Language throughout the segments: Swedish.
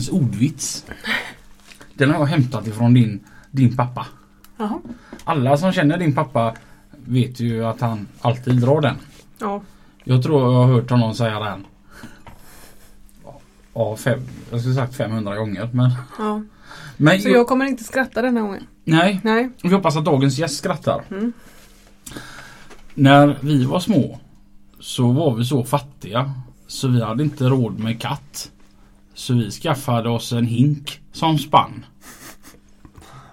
Dagens ordvits. Den har jag hämtat ifrån din, din pappa. Jaha. Alla som känner din pappa vet ju att han alltid drar den. Ja. Jag tror jag har hört honom säga den. Ja, fem, jag skulle sagt 500 gånger. Men, ja. men Så jag kommer inte skratta den här gången? nej, Nej. vi hoppas att dagens gäst skrattar. Mm. När vi var små så var vi så fattiga så vi hade inte råd med katt. Så vi skaffade oss en hink som spann.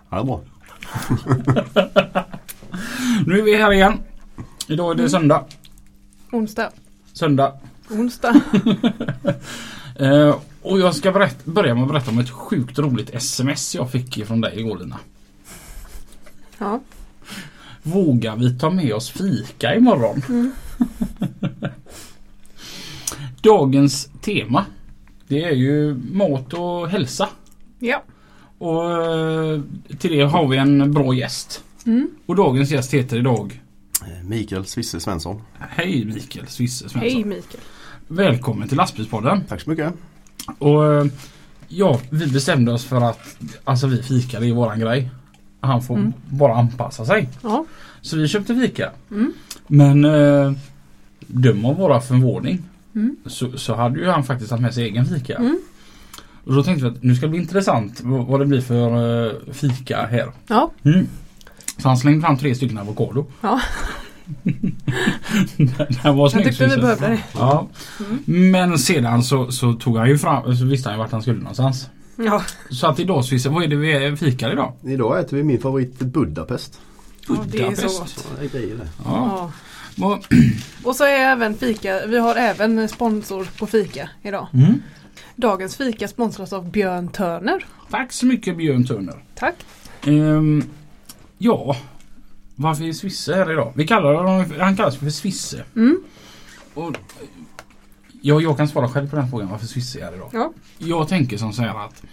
Ja, det är bra. Nu är vi här igen. Idag är det söndag. Onsdag. Söndag. Onsdag. Eh, och jag ska berätt, börja med att berätta om ett sjukt roligt sms jag fick från dig igår Lina. Ja. Vågar vi ta med oss fika imorgon? Dagens tema det är ju mat och hälsa. Ja. Och eh, till det har vi en bra gäst. Mm. Och dagens gäst heter idag Eh, Mikael Svisse Svensson. Hej Mikael Svisse Svensson. Hej Mikael. Välkommen till Lastbilspodden. Tack så mycket. Och eh, ja, vi bestämde oss för att alltså vi fika det är våran grej. Han får Mm. bara anpassa sig. Ja. Så vi köpte fika. Mm. Men eh, döm av våra förvåning Mm. så, så hade ju han faktiskt haft med sig egen fika. Mm. Och då tänkte vi att nu ska det bli intressant vad, det blir för eh, fika här. Ja. Mm. Så han slängde fram tre stycken avokado. Ja. det var Jag snyggt. tyckte vi behövde det. Ja. Mm. Men sedan så, så tog han ju fram, så visste han ju vart han skulle någonstans. Ja. Så att idag Svisse, vad är det vi fikar idag? Idag äter vi min favorit Budapest. Ja, det är så Budapest. gott. Så det är grejer det. Ja. Och så är även fika, vi har även sponsor på fika idag. Mm. Dagens fika sponsras av Björn Törner. Tack så mycket Björn Turner. Tack. Ehm, ja, varför är Svisse här idag? Vi kallar honom, han kallas för Svisse. Mm. Och, ja, jag kan svara själv på den frågan varför Svisse är här idag. Ja. Jag tänker som så här att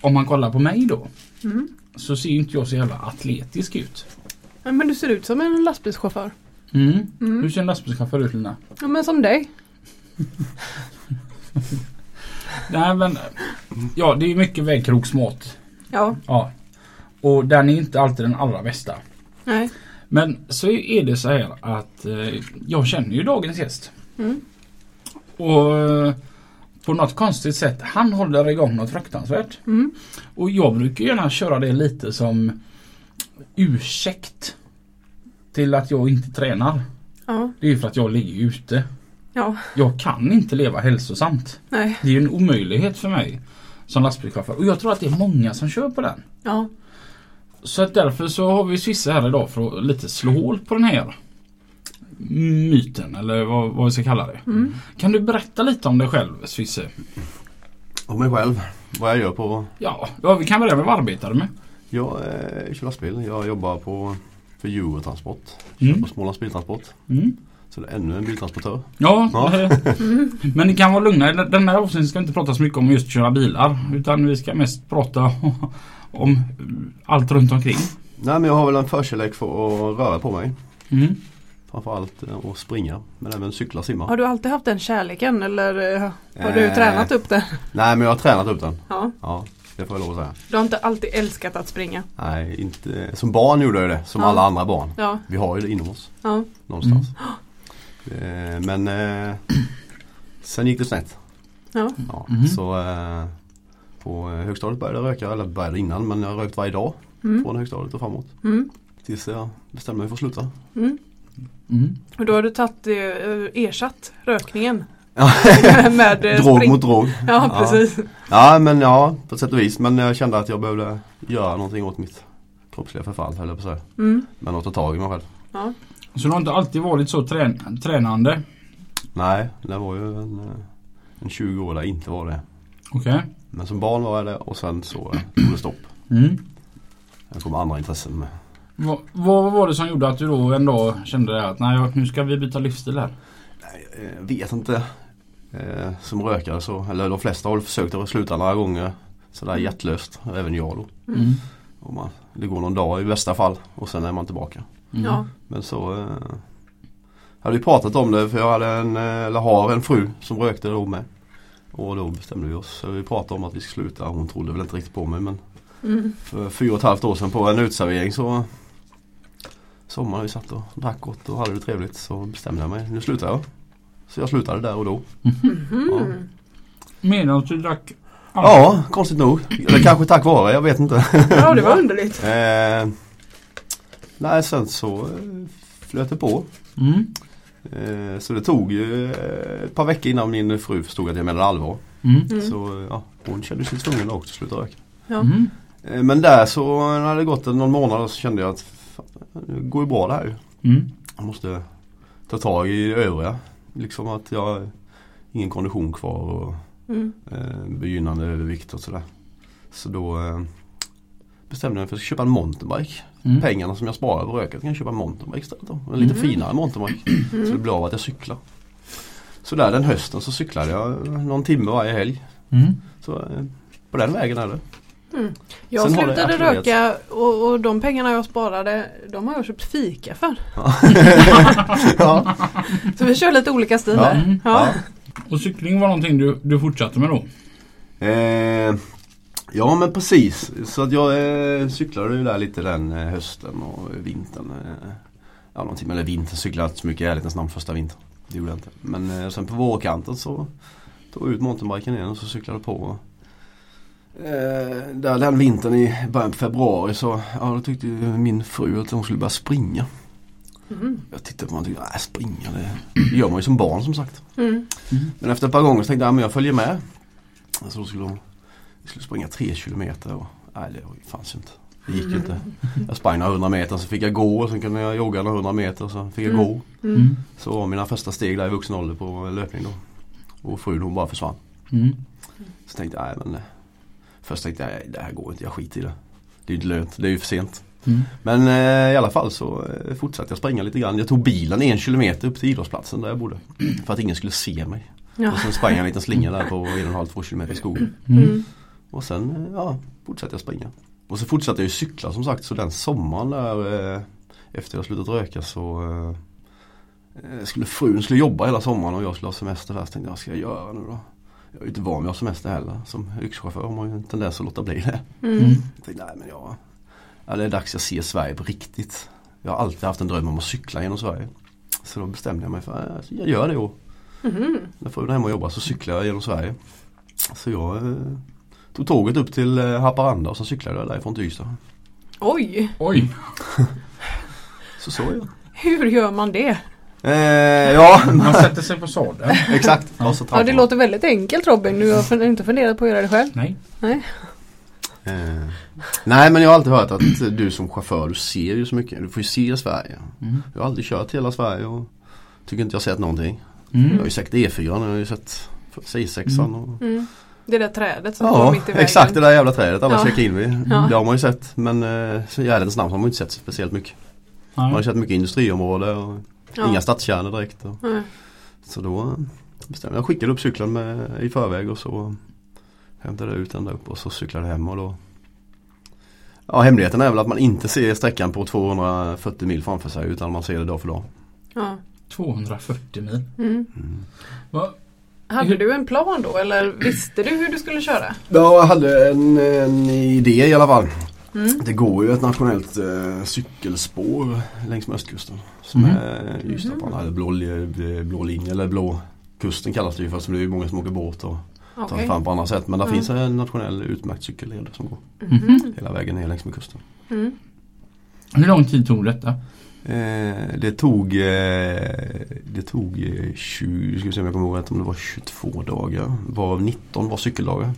om man kollar på mig då Mm. så ser inte jag så jävla atletisk ut. Men du ser ut som en lastbilschaufför. Mm. Mm. Ser en lastbilschaufför ut Lina? Ja men som dig. Nej men Ja det är mycket vägkroksmat. Ja. Ja. Och den är inte alltid den allra bästa. Nej. Men så är det så här att eh, jag känner ju dagens gäst. Mm. Och eh, på något konstigt sätt han håller igång något fruktansvärt. Mm. Och jag brukar gärna köra det lite som ursäkt till att jag inte tränar. Ja. Det är ju för att jag ligger ute. Ja. Jag kan inte leva hälsosamt. Nej. Det är en omöjlighet för mig som lastbilschaufför. Och jag tror att det är många som kör på den. Ja. Så att därför så har vi Svisse här idag för att lite slå hål på den här myten eller vad, vad vi ska kalla det. Mm. Kan du berätta lite om dig själv Svisse? Och mig själv. Vad jag gör på... Ja, ja vi kan börja med vad arbetar du med? Jag eh, kör lastbil. Jag jobbar på för Eurotransport. Mm. Kör på Smålands biltransport. Mm. Så det är ännu en biltransportör. Ja, Ja. eh, men ni kan vara lugna. Den här avsnittet ska vi inte prata så mycket om just köra bilar. Utan vi ska mest prata om allt runt omkring. Nej men jag har väl en förkärlek för att röra på mig. Mm. Framförallt eh, att springa. Men även cykla och simma. Har du alltid haft den kärleken eller eh, har du Eh. tränat upp den? Nej men jag har tränat upp den. Ja. Ja, det får jag lov att säga. Du har inte alltid älskat att springa? Nej, inte... Som barn gjorde jag det. Som Ja. alla andra barn. Ja. Vi har ju det inom oss. Ja. Någonstans. Eh, men eh, sen gick det snett. Ja. Ja, Mhm. Så eh, på högstadiet började jag röka. Eller började innan men jag har rökt varje dag. Mm. Från högstadiet och framåt. Mm. Tills jag bestämde mig för att sluta. Mm. Mm. Och då har du tagit, eh, ersatt rökningen. med eh, drog spring. mot drog. Ja precis. Ja men ja på sätt och vis. Men jag kände att jag behövde göra någonting åt mitt kroppsliga förfall höll jag på att säga. Mm. Men att ta tag i mig själv. Ja. Så du har inte alltid varit så trän tränande? Nej, det var ju en, eh, en 20 år där jag inte var det. Okej. Men som barn var jag det och sen så eh, tog det stopp. Mm. Jag kom andra intressen med. Vad, vad var det som gjorde att du då en dag kände det att nej nu ska vi byta livsstil här? Nej, jag vet inte. Eh, som rökare så, eller de flesta har försökt att sluta några gånger sådär hjärtlöst. Även jag då. Mm. Och man, det går någon dag i bästa fall och sen är man tillbaka. Mm. Ja. Men så eh, hade vi pratat om det för jag hade en, eh, eller har en fru som rökte då med. Och då bestämde vi oss. Vi pratade om att vi skulle sluta. Hon trodde väl inte riktigt på mig men Mm. för fyra och ett halvt år sedan på en utservering så Sommaren vi satt och drack gott och hade det trevligt så bestämde jag mig. Nu slutar jag. Så jag slutade där och då. Mhm. Medan du drack Ja, konstigt nog. Eller kanske tack vare, jag vet inte. Ja, det var underligt. eh, nej, sen så eh, flöt det på. Mm. Eh, så det tog ju eh, ett par veckor innan min fru förstod att jag menade allvar. Mm. Mm. Så eh, ja, hon kände sig tvungen också att sluta röka. Ja. Mm. Eh, men där så när det gått någon månad så kände jag att fan, det går ju bra det här ju. Mm. Jag måste ta tag i övriga. Liksom att jag har ingen kondition kvar och Mm. eh, begynnande övervikt och sådär. Så då eh, bestämde jag mig för att köpa en mountainbike. Mm. Pengarna som jag sparar på röket kan jag köpa en mountainbike istället då. En lite Mm. finare mountainbike. Så det blir av att jag cyklar. Så där den hösten så cyklade jag någon timme varje helg. Mm. Så eh, på den vägen är det. Jag Sen slutade röka och, och de pengarna jag sparade de har jag köpt fika för. ja. Så vi kör lite olika stil Ja. Mm. Ja. Och cykling var någonting du, du fortsatte med då? Eh, ja men precis. Så att jag eh, cyklade ju där lite den eh, hösten och vintern. Eh, ja någon timme, eller vintern cyklade jag inte så mycket i ärlighetens namn första vintern. Det gjorde jag inte. Men eh, sen på vårkanten så tog jag ut mountainbiken igen och så cyklade jag på. Eh, där den vintern i början på februari så ja, då tyckte min fru att hon skulle börja springa. Mm. Jag tittade på honom och tänkte, nej springa det gör man ju som barn som sagt. Mm. Men efter ett par gånger så tänkte jag, ja, men jag följer med. Så då skulle hon skulle springa tre kilometer och nej det fanns ju inte. Det gick ju inte. Jag sprang några hundra meter så fick jag gå och sen kunde jag jogga några hundra meter och så fick jag Mm. gå. Mm. Så var mina första steg där i vuxen ålder på löpning då. Och frun hon bara försvann. Mm. Så tänkte jag, nej men Först tänkte jag, det här går inte, jag skiter i det. Det är ju inte lönt, det är ju för sent. Mm. Men eh, i alla fall så eh, fortsatte jag springa lite grann. Jag tog bilen en kilometer upp till idrottsplatsen där jag bodde. För att ingen skulle se mig. Ja. Och sen sprang jag en liten slinga där på en och en halv, två kilometer i skogen. Mm. Mm. Och sen eh, ja, fortsatte jag springa. Och så fortsatte jag ju cykla som sagt så den sommaren där eh, efter jag slutat röka så eh, skulle frun skulle jobba hela sommaren och jag skulle ha semester där. Så tänkte jag, vad ska jag göra nu då? Jag är inte van vid att ha semester heller. Som yrkeschaufför har man ju en tendens att låta bli det. Mm. Mm. Jag tänkte, nej men jag, ja, det är dags jag ser Sverige på riktigt. Jag har alltid haft en dröm om att cykla genom Sverige. Så då bestämde jag mig för att jag gör det i år. Mhm. När frun är hemma och jobbar så cyklar jag genom Sverige. Så jag eh, tog tåget upp till eh, Haparanda och så cyklade jag därifrån till Ystad. Oj, Oj! Så så är hur gör man det? Eh, ja, Man sätter sig på sadeln. exakt. Ja, så Ja, det man. låter väldigt enkelt Robin. Du har fun- inte funderat på att göra det själv? Nej. Eh, nej men jag har alltid hört att du som chaufför du ser ju så mycket. Du får ju se Sverige. Mm. Jag har aldrig kört hela Sverige och tycker inte jag har sett någonting. Jag har Mm. ju sett E4, jag har ju sett C6an och Mm. Det där trädet som står Ja, mitt i vägen. exakt det där jävla trädet alla Ja. checkar in vid. Ja. Det har man ju sett men eh, så i ärlighetens namn har man ju inte sett speciellt mycket. Man har Nej. ju sett mycket industriområde och Ja. inga stadskärnor direkt. Och, Nej. så då bestämde jag, jag skickade upp cykeln med, i förväg och så hämtade jag ut den där upp och så cyklade jag hem och då Ja hemligheten är väl att man inte ser sträckan på 240 mil framför sig utan man ser det dag för dag. Ja. 240 mil. Mm. Va? Hade du en plan då eller visste du hur du skulle köra? Ja, jag hade en, en idé i alla fall. Mm. Det går ju ett nationellt eh, cykelspår längs med östkusten. Som Mhm. är Ystadbanan, eller blå, li- blå linje eller blå kusten kallas det ju för. Så det är ju många som åker båt och tar sig fram på andra sätt. Men det Mm. finns en nationell utmärkt cykelled som går Mhm. hela vägen ner längs med kusten. Mm. Hur lång tid tog detta? Eh, det tog, eh, det tog eh, 20, ska vi se om jag kommer ihåg rätt, om det var 22 dagar. Varav 19 var cykeldagar.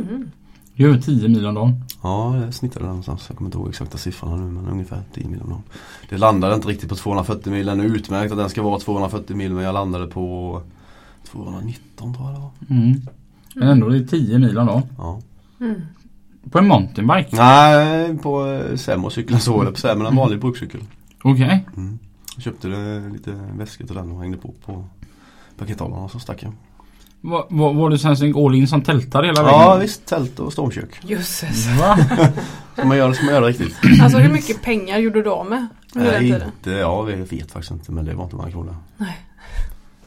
Mm. Det är över 10 mil om dagen. Ja, jag snittade någonstans. Jag kommer inte ihåg exakta siffrorna nu men ungefär 10 mil om dagen. Det landade inte riktigt på 240 mil. Den är utmärkt att den ska vara 240 mil men jag landade på 219 tror jag det var. Mm. Men ändå det är 10 mil om dagen. Ja. Mm. På en mountainbike. Nej, på sämre cykeln så eller på sämre en vanlig brukscykel. Okej. Mm. Jag köpte lite väskor till den och hängde på på pakethållaren och så stack jag. Var, var, var du sen så all in som tältare hela vägen? Ja visst, tält och stormkök. Jösses. Va? Som man gör, som man gör riktigt. Alltså hur mycket pengar gjorde du av med Nej, tiden? inte, ja jag vet faktiskt inte men det var inte många kronor. Nej.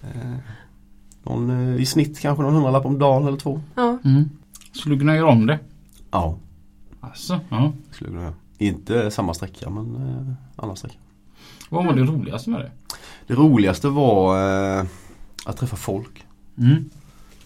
Eh, någon, eh, I snitt kanske någon hundralapp om dagen eller två. Ja. Mm. Skulle du kunna göra om det? Ja, Alltså, ja. skulle kunna göra. Inte samma sträcka men eh, annan sträcka. Vad var det roligaste med det? Det roligaste var eh, att träffa folk. Mm.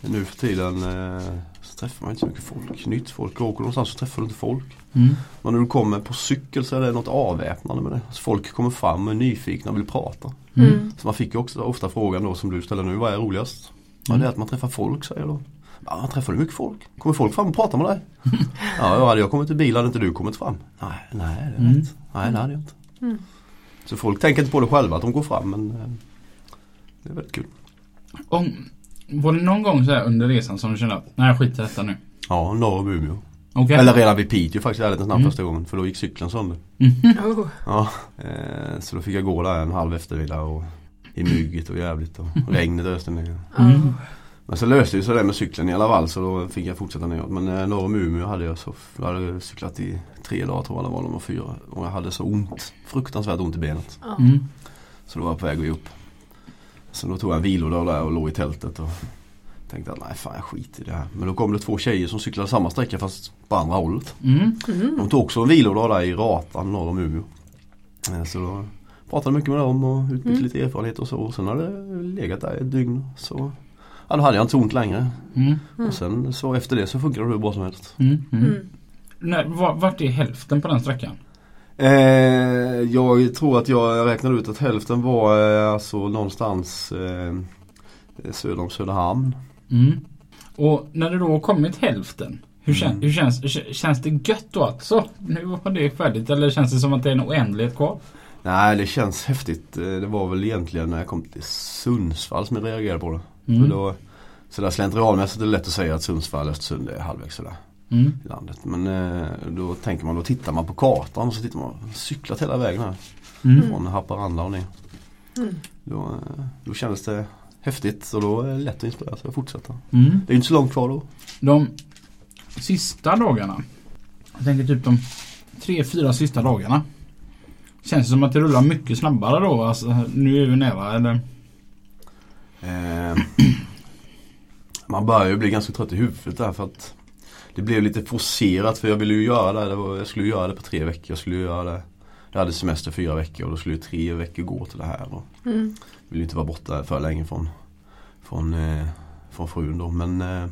Nu för tiden eh, så träffar man inte så mycket folk. Nytt folk. Åker du någonstans så träffar du inte folk. Mm. Men när du kommer på cykel så är det något avväpnande med det. Så folk kommer fram och är nyfikna och vill prata. Mm. Så man fick ju också ofta frågan då som du ställer nu, vad är roligast? Ja det är att man träffar folk säger jag då. Ja, man träffar du mycket folk? Kommer folk fram och pratar med dig? ja, ja, hade jag kommit i bil hade inte du kommit fram. Nej, nej det är Mm. rätt. Nej, det hade jag inte. Mm. Så folk tänker inte på det själva att de går fram men eh, det är väldigt kul. Om, var det någon gång så här under resan som du kände att nej skit i detta nu? Ja, norr om Umeå. Okej? Eller redan vid Piteå faktiskt, ärligt talat Mm. första gången. För då gick cykeln sönder. Mhm. Oh. Ja, eh, så då fick jag gå där en halv eftermiddag och i mygget och jävligt och regnet öste ner. Mm. Men så löste det sig det med cykeln i alla fall så då fick jag fortsätta neråt. Men eh, norr om Umeå hade jag så, jag hade cyklat i tre dagar tror jag det var, de var fyra. Och jag hade så ont, fruktansvärt ont i benet. Mm. Så då var jag på väg att ge upp. Så då tog jag en vilodag där och låg i tältet och tänkte att nej fan jag skiter i det här. Men då kom det två tjejer som cyklade samma sträcka fast på andra hållet. Mm. Mm. De tog också en vilodag där i Ratan norr om Umeå. Eh, Så då pratade mycket med dem och utbytte Mm. lite erfarenhet och så. Och sen hade det legat där ett dygn. Så ja, då hade jag inte ont längre. Mm. Och sen så efter det så funkade det hur bra som helst. Mm. Mm. Mm. Nej, var, vart är hälften på den sträckan? Eh, jag tror att jag räknade ut att hälften var eh, alltså någonstans eh, söder om Söderhamn. Mm. Och när det då har kommit hälften hur, kän, Mm. hur känns, känns det gött då alltså? Nu var det färdigt eller känns det som att det är en oändlighet kvar? Nej det känns häftigt. Eh, Det var väl egentligen när jag kom till Sundsvall som jag reagerade på det. Mm. För då, så där slentrianmässigt är det lätt att säga att Sundsvall och Östersund är halvvägs sådär Mm. i landet. Men eh, då tänker man, då tittar man på kartan och så tittar man, cyklat hela vägen här. Mm. Från Haparanda och ner. Mm. Då, eh, då kändes det häftigt och då är det lätt att inspirera sig att fortsätta. Mm. Det är inte så långt kvar då. De sista dagarna. Jag tänker typ de tre, fyra sista dagarna. Känns det som att det rullar mycket snabbare då? Alltså, nu är vi nära eller? Eh, man börjar ju bli ganska trött i huvudet där för att det blev lite forcerat för jag ville ju göra det. det var, jag skulle göra det på tre veckor. Jag skulle göra det. Jag hade semester fyra veckor och då skulle tre veckor gå till det här. Och Mm. ville ju inte vara borta för länge från, från, eh, från frun då. Men, eh,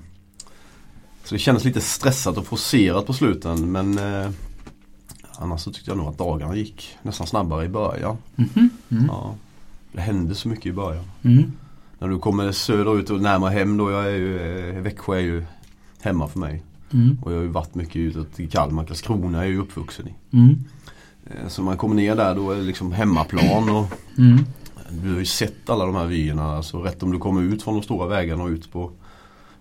så det kändes lite stressat och forcerat på sluten men eh, annars så tyckte jag nog att dagarna gick nästan snabbare i början. Mhm. Mm. Ja, det hände så mycket i början. Mm. När du kommer söderut och närmare hem då, jag är ju, eh, Växjö är ju hemma för mig. Mm. Och jag har ju varit mycket utåt i Kalmar, Karlskrona är jag ju uppvuxen i. Mm. Eh, Så man kommer ner där då är det liksom hemmaplan och Mm. du har ju sett alla de här vyerna. Alltså rätt om du kommer ut från de stora vägarna och ut på,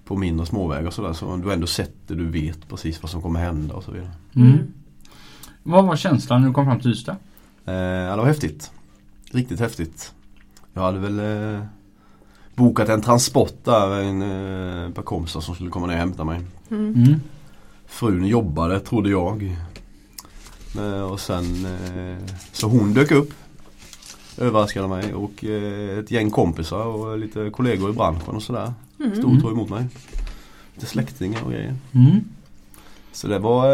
på mindre småvägar och sådär. Så du har ändå sett det, du vet precis vad som kommer hända och så vidare. Mm. Mm. Vad var känslan när du kom fram till Ystad? Eh, ja, det var häftigt. Riktigt häftigt. Jag hade väl eh, bokat en transport där, en eh, par kompisar som skulle komma ner och hämta mig. Mm. Mm. Frun jobbade trodde jag. Eh, och sen eh, så hon dök upp. Överraskade mig och ett gäng kompisar och lite kollegor i branschen och sådär. Stod och Mm. tog emot mig. Lite släktingar och grejer. Mm. Så det var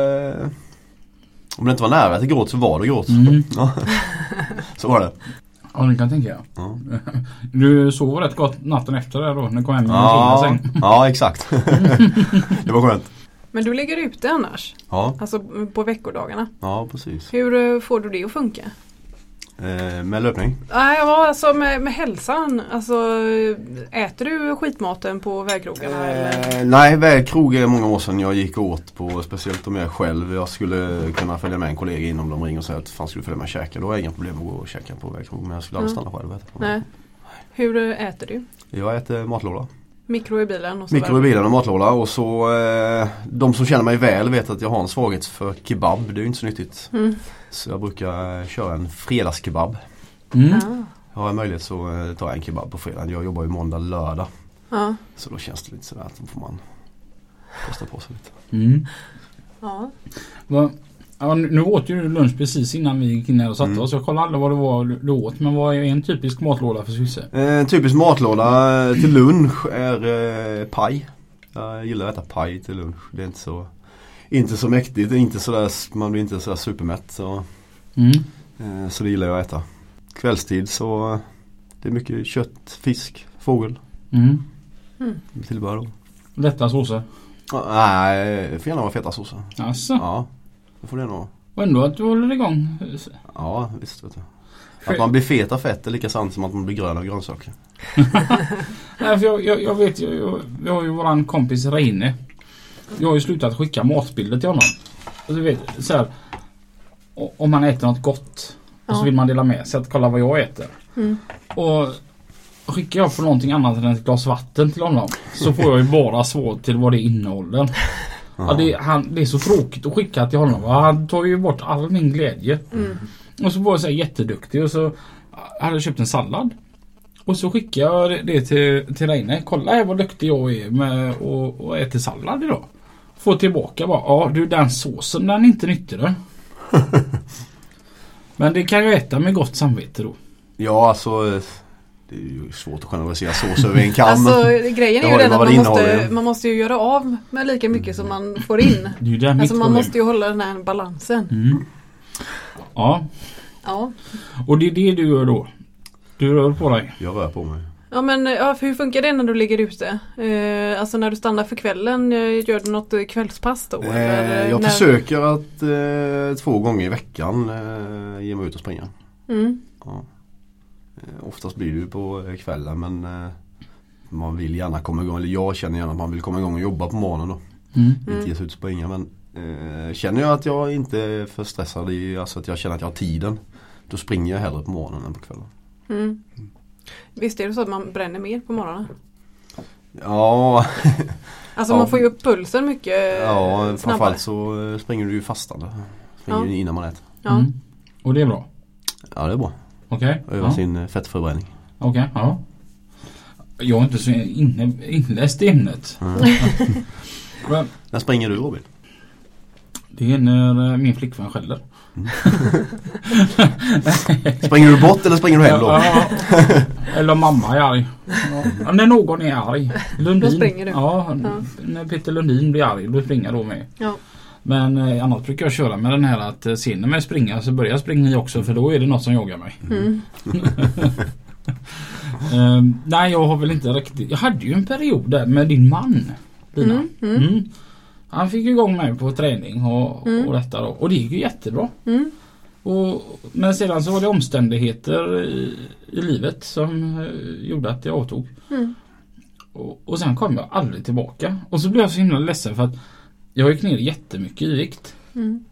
Om det inte var nära till gråt så var det gråt. Mm. Ja. så var det. Ja, det kan jag tänka. Ja, Du sov rätt gott natten efter det då när du kom hem i ja, ja. säng. ja exakt. det var skönt. Men du ligger ute annars? Ja, Alltså på veckodagarna. ja precis. Hur eh, får du det att funka? Eh, med löpning? Nej, ja, alltså med, med hälsan. Alltså, äter du skitmaten på vägkrogarna? Eh, nej, vägkrog är många år sedan jag gick åt på, speciellt om jag är själv. Jag skulle kunna följa med en kollega in om de ringer och säger att fan skulle följa med och käka. Då har jag inga problem att gå och käka på vägkrog. Men jag skulle aldrig Mm. stanna själv och äta. Nej. Hur äter du? Jag äter matlåda. Mikro i bilen? Och så Mikro i bilen och matlåda och så eh, de som känner mig väl vet att jag har en svaghet för kebab. Det är ju inte så nyttigt. Mm. Så jag brukar eh, köra en fredagskebab. Mm. Ja. Har jag möjlighet så eh, tar jag en kebab på fredag. Jag jobbar ju måndag, lördag. Ja. Så då känns det lite sådär att då får man kosta på sig lite. Mm. ja. Va, ja, nu åt ju du lunch precis innan vi gick in här och satte Mm. oss. Jag kollade aldrig vad det var du- åt. Men vad är en typisk matlåda för Swisse? Eh, En typisk matlåda eh, till lunch är eh, paj. Jag gillar att äta paj till lunch. Det är inte så, inte så mäktigt. Det är inte sådär, man blir inte sådär supermätt. Så, Mm. eh, så det gillar jag att äta. Kvällstid så det är mycket kött, fisk, fågel. Mm. Tillbehör då. Lätta såser. Nej, det får gärna vara fetarsåser. Alltså. Ja, det får det nog. Och ändå att du håller igång. Ja, visst vet du. Att man blir fet av fett är lika sant som att man blir grön av grönsaker. Nej, för jag, jag, jag vet ju, jag, vi har ju våran kompis Reine. Jag har ju slutat skicka matbilder till honom. Och du vet, så här, om man äter något gott och så Ja. vill man dela med sig att kolla vad jag äter. Mm. Och skickar jag på någonting annat än ett glas vatten till honom så får jag ju bara svar till vad det innehåller. Ja, det, han, det är så tråkigt att skicka till honom. Han tar ju bort all min glädje. Mm. Och så var jag så här jätteduktig och så hade jag köpt en sallad. Och så skickade jag det till, till Reine. Kolla här vad duktig jag är med att och äter sallad idag. Får tillbaka bara. Ja du den såsen den är inte nyttig du. Men det kan jag äta med gott samvete då. Ja, alltså det är ju svårt att generalisera sås över en kam. Alltså grejen är ju den att man måste, man måste ju göra av med lika mycket som man får in. Det är ju där mitt Alltså man problem. måste ju hålla den här balansen. Mm. Ja, Ja. och det är det du gör då. Du rör på dig. Jag rör på mig. Ja men ja, för hur funkar det när du ligger ute? Eh, alltså när du stannar för kvällen, eh, gör du något eh, kvällspass då? eller, Eh, jag när... försöker att eh, två gånger i veckan eh, ge mig ut och springa. Mm. Ja. Eh, oftast blir det ju på eh, kvällen men eh, man vill gärna komma igång. Eller jag känner gärna att man vill komma igång och jobba på morgonen då. Mm. Inte ge sig ut och springa men eh, känner jag att jag inte är för stressad i, alltså att jag känner att jag har tiden. Då springer jag hellre på morgonen än på kvällen. Mm. Visst är det så att man bränner mer på morgonen? Ja, Alltså Ja. man får ju upp pulsen mycket ja framförallt så springer du ju fastande. Springer Ja. innan man äter. Ja. Mm. Och det är bra. Ja det är bra. Okej. Öva Ja. sin eh, fettförbränning. Okej, ja. Jag är inte så inne, inläst i ämnet. Mm. När springer du Robin? det är när eh, min flickvän skäller. Springer du bort eller springer du hem då? Eller mamma är arg. Ja, när någon är arg. Lundin. Då springer du. Ja, Ja. när Peter Lundin blir arg då springer jag då med. Ja. Men eh, annars brukar jag köra med den här att eh, ser ni mig springa så börjar springa ni också för då är det något som jagar mig. Mm. Ehm, nej jag har väl inte riktigt. Jag hade ju en period där med din man. Lina. Mm, mm. Mm. Han fick igång mig på träning och, Mm. och detta då. Och det gick ju jättebra. Mm. Och, men sedan så var det omständigheter i, i livet som eh, gjorde att jag avtog. Mm. Och, och sen kom jag aldrig tillbaka. Och så blev jag så himla ledsen för att jag gick ner jättemycket i vikt. Mm.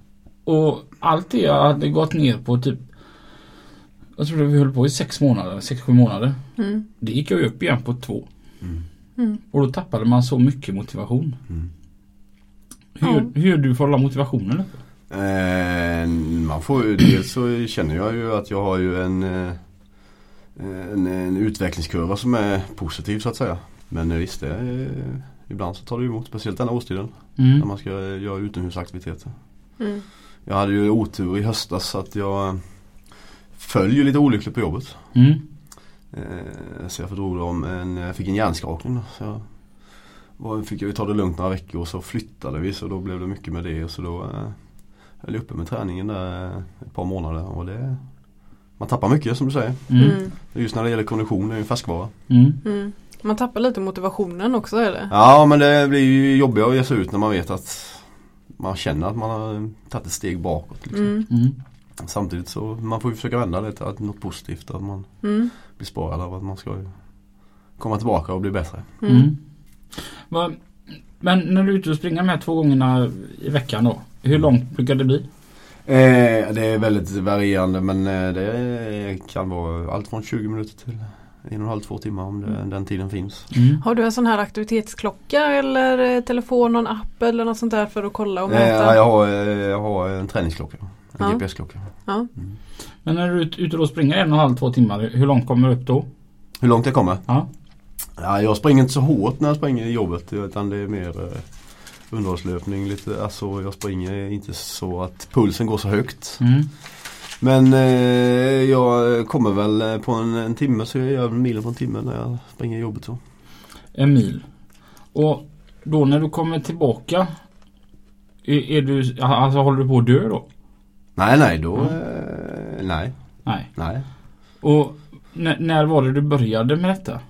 Och allt det jag hade gått ner på typ Jag tror vi höll på i sex månader, sex sju månader. Mm. Det gick jag ju upp igen på två. Mm. Mm. Och då tappade man så mycket motivation. Mm. Hur, hur gör du för att hålla motivationen uppe? Eh, man får ju, dels så känner jag ju att jag har ju en, eh, en, en utvecklingskurva som är positiv så att säga. Men eh, visst, det, är- ibland så tar det emot. Speciellt den här årstiden när Mm. man ska göra utomhusaktiviteter. Mm. Jag hade ju otur i höstas så att jag föll ju lite olyckligt på jobbet. Mm. Eh, så jag fördrog om en, jag fick en hjärnskakning. Då, så jag var, fick jag ju ta det lugnt några veckor och så flyttade vi så då blev det mycket med det. Och så då eh, höll jag uppe med träningen där ett par månader. Och det, man tappar mycket som du säger. Mm. Mm. Just när det gäller kondition, det är ju en färskvara. Mm. Mm. Man tappar lite motivationen också eller? Ja men det blir ju jobbigare att ge sig ut när man vet att man känner att man har tagit ett steg bakåt. Liksom. Mm. Mm. Samtidigt så man får ju försöka vända det till att något positivt. Att man Mm. blir sparad av att man ska komma tillbaka och bli bättre. Mm. Mm. Va- Men när du är ute och springer de här två gångerna i veckan då. Hur långt brukar det bli? Eh, det är väldigt varierande men eh, det kan vara allt från 20 minuter till en och en halv, två timmar om det, den tiden finns. Mm. Har du en sån här aktivitetsklocka eller eh, telefon en app eller något sånt där för att kolla och Eh, mäta? jag, har, eh, jag har en träningsklocka. En Ja. GPS-klocka. Ja. Men när du är ute och springer en och en halv, två timmar. Hur långt kommer du upp då? Hur långt jag kommer? Ja. Ja, jag springer inte så hårt när jag springer i jobbet utan det är mer eh, underhållslöpning. Lite, alltså jag springer inte så att pulsen går så högt. Mm. Men eh, jag kommer väl eh, på en, en timme så jag gör milen på en timme när jag springer jobbet. Så. En mil. Och då när du kommer tillbaka. Är, är du, alltså håller du på att dö då? Nej, nej, då... Mm. Eh, nej, Nej. nej. Och när, när var det du började med detta?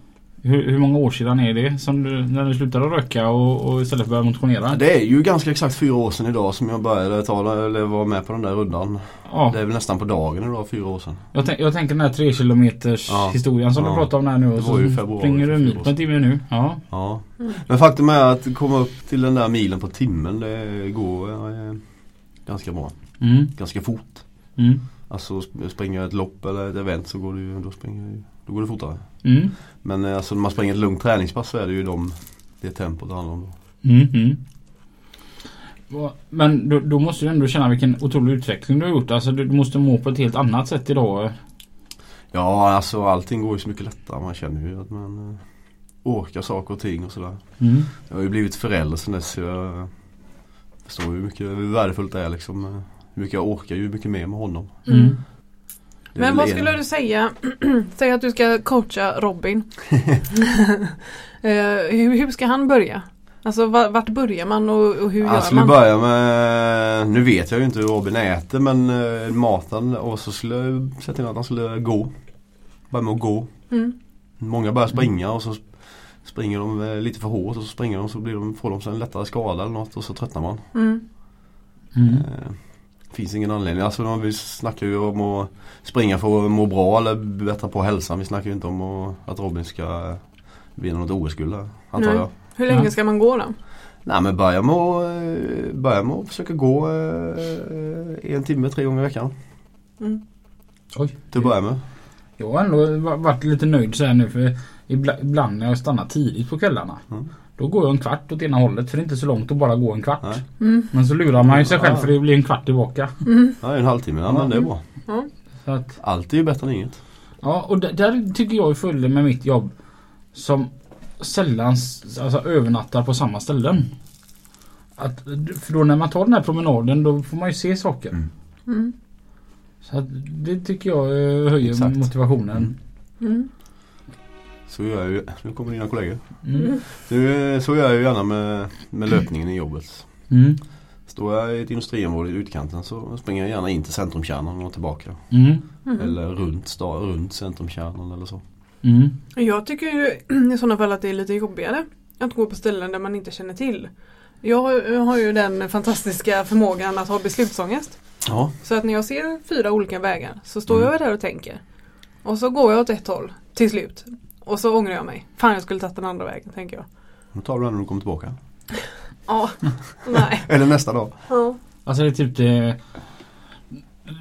Hur, hur många år sedan är det som du, när du slutade röka och, och istället började motionera? Det är ju ganska exakt fyra år sedan idag som jag började ta, eller vara med på den där rundan. Ja, Det är väl nästan på dagen idag, fyra år sedan. jag, tänk, jag tänker den här tre kilometers Ja. historien som du Ja. pratar om här nu. Och så springer du en mil på en timme nu. Ja. Ja. Men faktum är att komma upp till den där milen på timmen det går eh, ganska bra. Mm. Ganska fort. Mm. Alltså sp- springer jag ett lopp eller ett event så går det ju, då springer jag, då går det fortare. Mm. Men eh, alltså när man springer ett lugnt träningspass så är det ju de, det tempot det handlar om. då. Mm. Mm. Men då, då måste du ändå känna vilken otrolig utveckling du har gjort. Alltså du, du måste må på ett helt annat sätt idag. Ja alltså allting går ju så mycket lättare. Man känner ju att man eh, orkar saker och ting och sådär. Mm. Jag har ju blivit förälder sen dess. så Jag förstår hur mycket hur värdefullt det är liksom. eh, Hur mycket jag orkar ju mycket mer med honom. Mm. Men vad skulle du säga? Säg att du ska coacha Robin. Eh, hur, hur ska han börja? Alltså va- vart börjar man och, och hur Jag gör skulle man? börja med, nu vet jag ju inte hur Robin äter men eh, maten och så skulle jag sätta in att han skulle gå. Börja med att gå. Mm. Många börjar springa och så springer de eh, lite för hårt och så springer de så blir de, får de sig en lättare skada eller något och så tröttnar man. Mm. Mm. Finns ingen anledning. Alltså vi snackar ju om att springa för att må bra eller bättra på hälsan. Vi snackar ju inte om att, Robin ska vinna något OS-guld antar Nej. jag. Hur länge ska man gå då? Nej men börja med att, eh, börja med att försöka gå eh, en timme tre gånger i veckan. Mm. Oj. Till att börja med. Jag har ändå va- varit lite nöjd så här nu för ibla- ibland när jag stannar tidigt på kvällarna. Mm. Då går jag en kvart åt ena hållet för det är inte så långt att bara gå en kvart. Mm. Men så lurar man ju sig själv för det blir en kvart tillbaka. Mm. Ja, en halvtimme. Ja, men det är bra. Så att, Allt är ju bättre än inget. ja, och där, där tycker jag är fördelen med mitt jobb som sällan alltså, övernattar på samma ställen. Att, för då när man tar den här promenaden då får man ju se saker. Mm. Mm. Så att, det tycker jag eh, höjer Exakt. motivationen. Mm. Så gör jag ju, nu kommer dina kollegor. Mm. Nu, så gör jag ju gärna med, med löpningen i jobbet. Mm. Står jag i ett industriområde i utkanten så springer jag gärna in till centrumkärnan och tillbaka. Mm. Mm. Eller runt, stad, runt centrumkärnan eller så. Mm. Jag tycker ju i sådana fall att det är lite jobbigare att gå på ställen där man inte känner till. Jag har- jag har ju den fantastiska förmågan att ha beslutsångest. Ja, Så att när jag ser fyra olika vägar så står Mm. jag där och tänker. Och så går jag åt ett håll till slut. Och så ångrar jag mig. Fan jag skulle tagit den andra vägen tänker jag. nu tar du den när du kommer tillbaka. Ja, nej. Eller nästa dag. Ja. Alltså det är typ det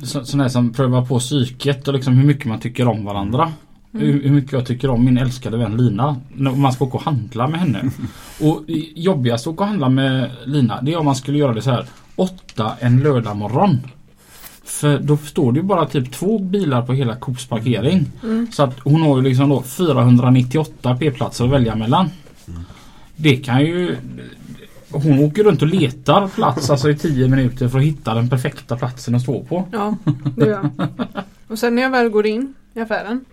så, sån här som prövar på psyket och liksom hur mycket man tycker om varandra. Mm. Hur, hur mycket jag tycker om min älskade vän Lina. När man ska åka och handla med henne. och jobbigast att åka och handla med Lina det är om man skulle göra det så här åtta en lördag morgon. För då står det ju bara typ två bilar på hela Coops parkering. Mm. Så att hon har ju liksom då 498 p-platser att välja mellan. Det kan ju Hon åker runt och letar plats alltså i 10 minuter för att hitta den perfekta platsen att stå på. Ja, det gör jag. Och sen när jag väl går in i affären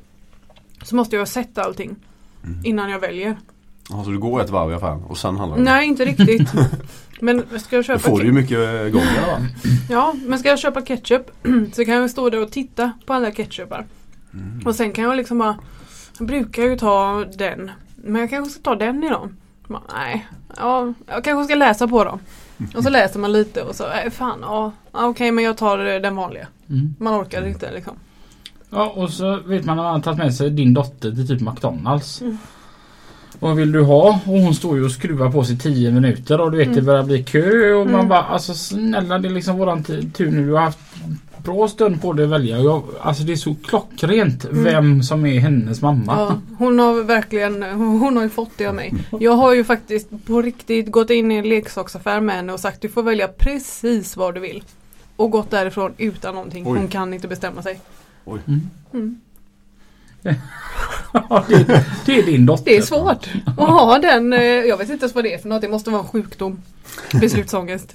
så måste jag ha sett allting Mm. innan jag väljer. Alltså du går ett varv i affären och sen handlar det. Nej, inte riktigt. Men ska jag Då köpa får du ju mycket eh, gånger va? Ja, men ska jag köpa ketchup så kan jag stå där och titta på alla ketchupar. Mm. Och sen kan jag liksom bara Jag brukar ju ta den Men jag kanske ska ta den idag. Bara, nej, ja, jag kanske ska läsa på dem. Och så läser man lite och så, nej fan, ja, okej men jag tar eh, den vanliga. Mm. Man orkar inte liksom. Ja och så vet man att man har tagit med sig din dotter till typ McDonalds. Mm. Vad vill du ha? Och hon står ju och skruvar på sig 10 minuter och du vet Mm. det börjar bli kö och man Mm. bara alltså snälla det är liksom våran tur nu. Du har haft bra stund på dig att välja. Jag, alltså det är så klockrent Mm. vem som är hennes mamma. Ja, hon har verkligen, hon har ju fått det av mig. Jag har ju faktiskt på riktigt gått in i en leksaksaffär med henne och sagt du får välja precis vad du vill. Och gått därifrån utan någonting. Oj. Hon kan inte bestämma sig. Mm. Mm. Det, det är din dotter. Det är svårt att ha den, eh, jag vet inte ens vad det är för något. Det måste vara en sjukdom. Beslutsångest.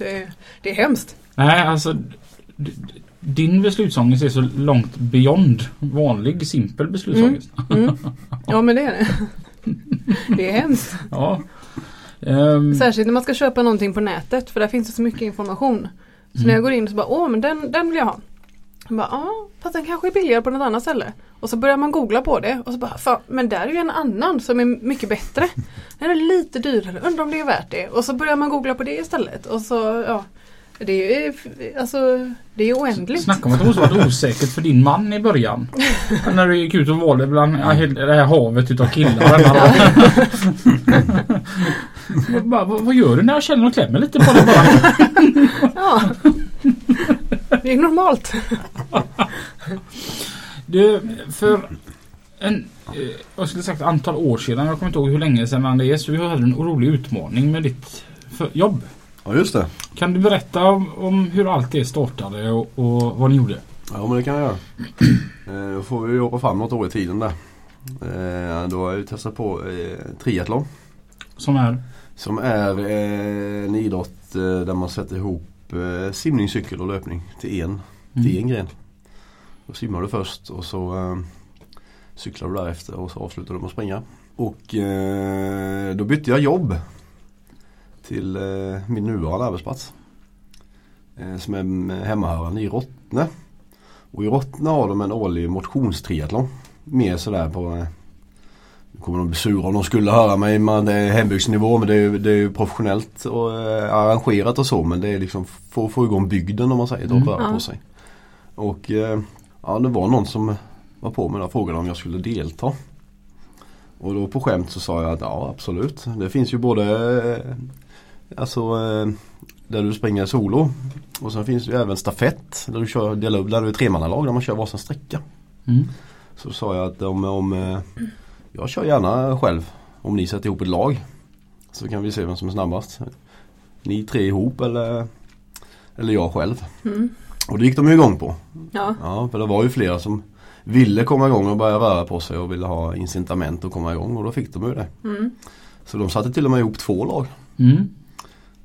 Det, är hemskt. Nej alltså din beslutsångest är så långt beyond vanlig simpel beslutsångest. Mm. Ja men det är det. Det är hemskt. Ja. Ehm, Särskilt när man ska köpa någonting på nätet för där finns det så mycket information. Så Mm. när jag går in så bara, åh men den, den vill jag ha. Bara, ja fast den kanske är billigare på något annat ställe. Och så börjar man googla på det och så bara, fan, men där är ju en annan som är mycket bättre. Den är lite dyrare, undrar om det är värt det. Och så börjar man googla på det istället. Och så, ja. Det är, alltså, det är oändligt. Snacka om att det måste varit osäkert för din man i början. När du gick ut och valde bland det här havet utav killar. bara, vad, vad gör du när jag känner och klämmer lite på dig bara? Ja. Det är normalt. Du, för en, eh, jag skulle sagt antal år sedan, jag kommer inte ihåg hur länge sedan det är, så vi hade en rolig utmaning med ditt jobb. Ja just det. Kan du berätta om, om hur allt det startade och, och vad ni gjorde? Ja men det kan jag göra. Eh, Då får vi jobba fram något år i tiden där. Eh, Då har jag testat på triathlon. Som är? Som är en idrott där man sätter ihop eh, simning, cykel och löpning till en, till en gren. Då simmar du först och så eh, cyklar du därefter och så avslutar du med att springa. Och eh, då bytte jag jobb till eh, min nuvarande arbetsplats. Eh, som är hemmahörande i Rottne. Och i Rottne har de en årlig motionstriathlon. Mer sådär på eh, kommer de bli sura om de skulle höra mig. Man, det är hembygdsnivå men det är, det är professionellt och eh, arrangerat och så men det är liksom få, få igång bygden om man säger Mm. röra på sig. Och eh, ja det var någon som var på mig och frågade om jag skulle delta. Och då på skämt så sa jag att ja absolut. Det finns ju både eh, alltså eh, där du springer solo och sen finns det ju även stafett där du kör delar upp, där du är tremannalag där man kör varsin sträcka. Mm. Så sa jag att om, om eh, jag kör gärna själv om ni sätter ihop ett lag. Så kan vi se vem som är snabbast. Ni tre ihop eller, eller jag själv. Mm. Och det gick de ju igång på. Ja. Ja, för det var ju flera som ville komma igång och börja röra på sig och ville ha incitament att komma igång och då fick de ju det. Mm. Så de satte till och med ihop två lag. Mm.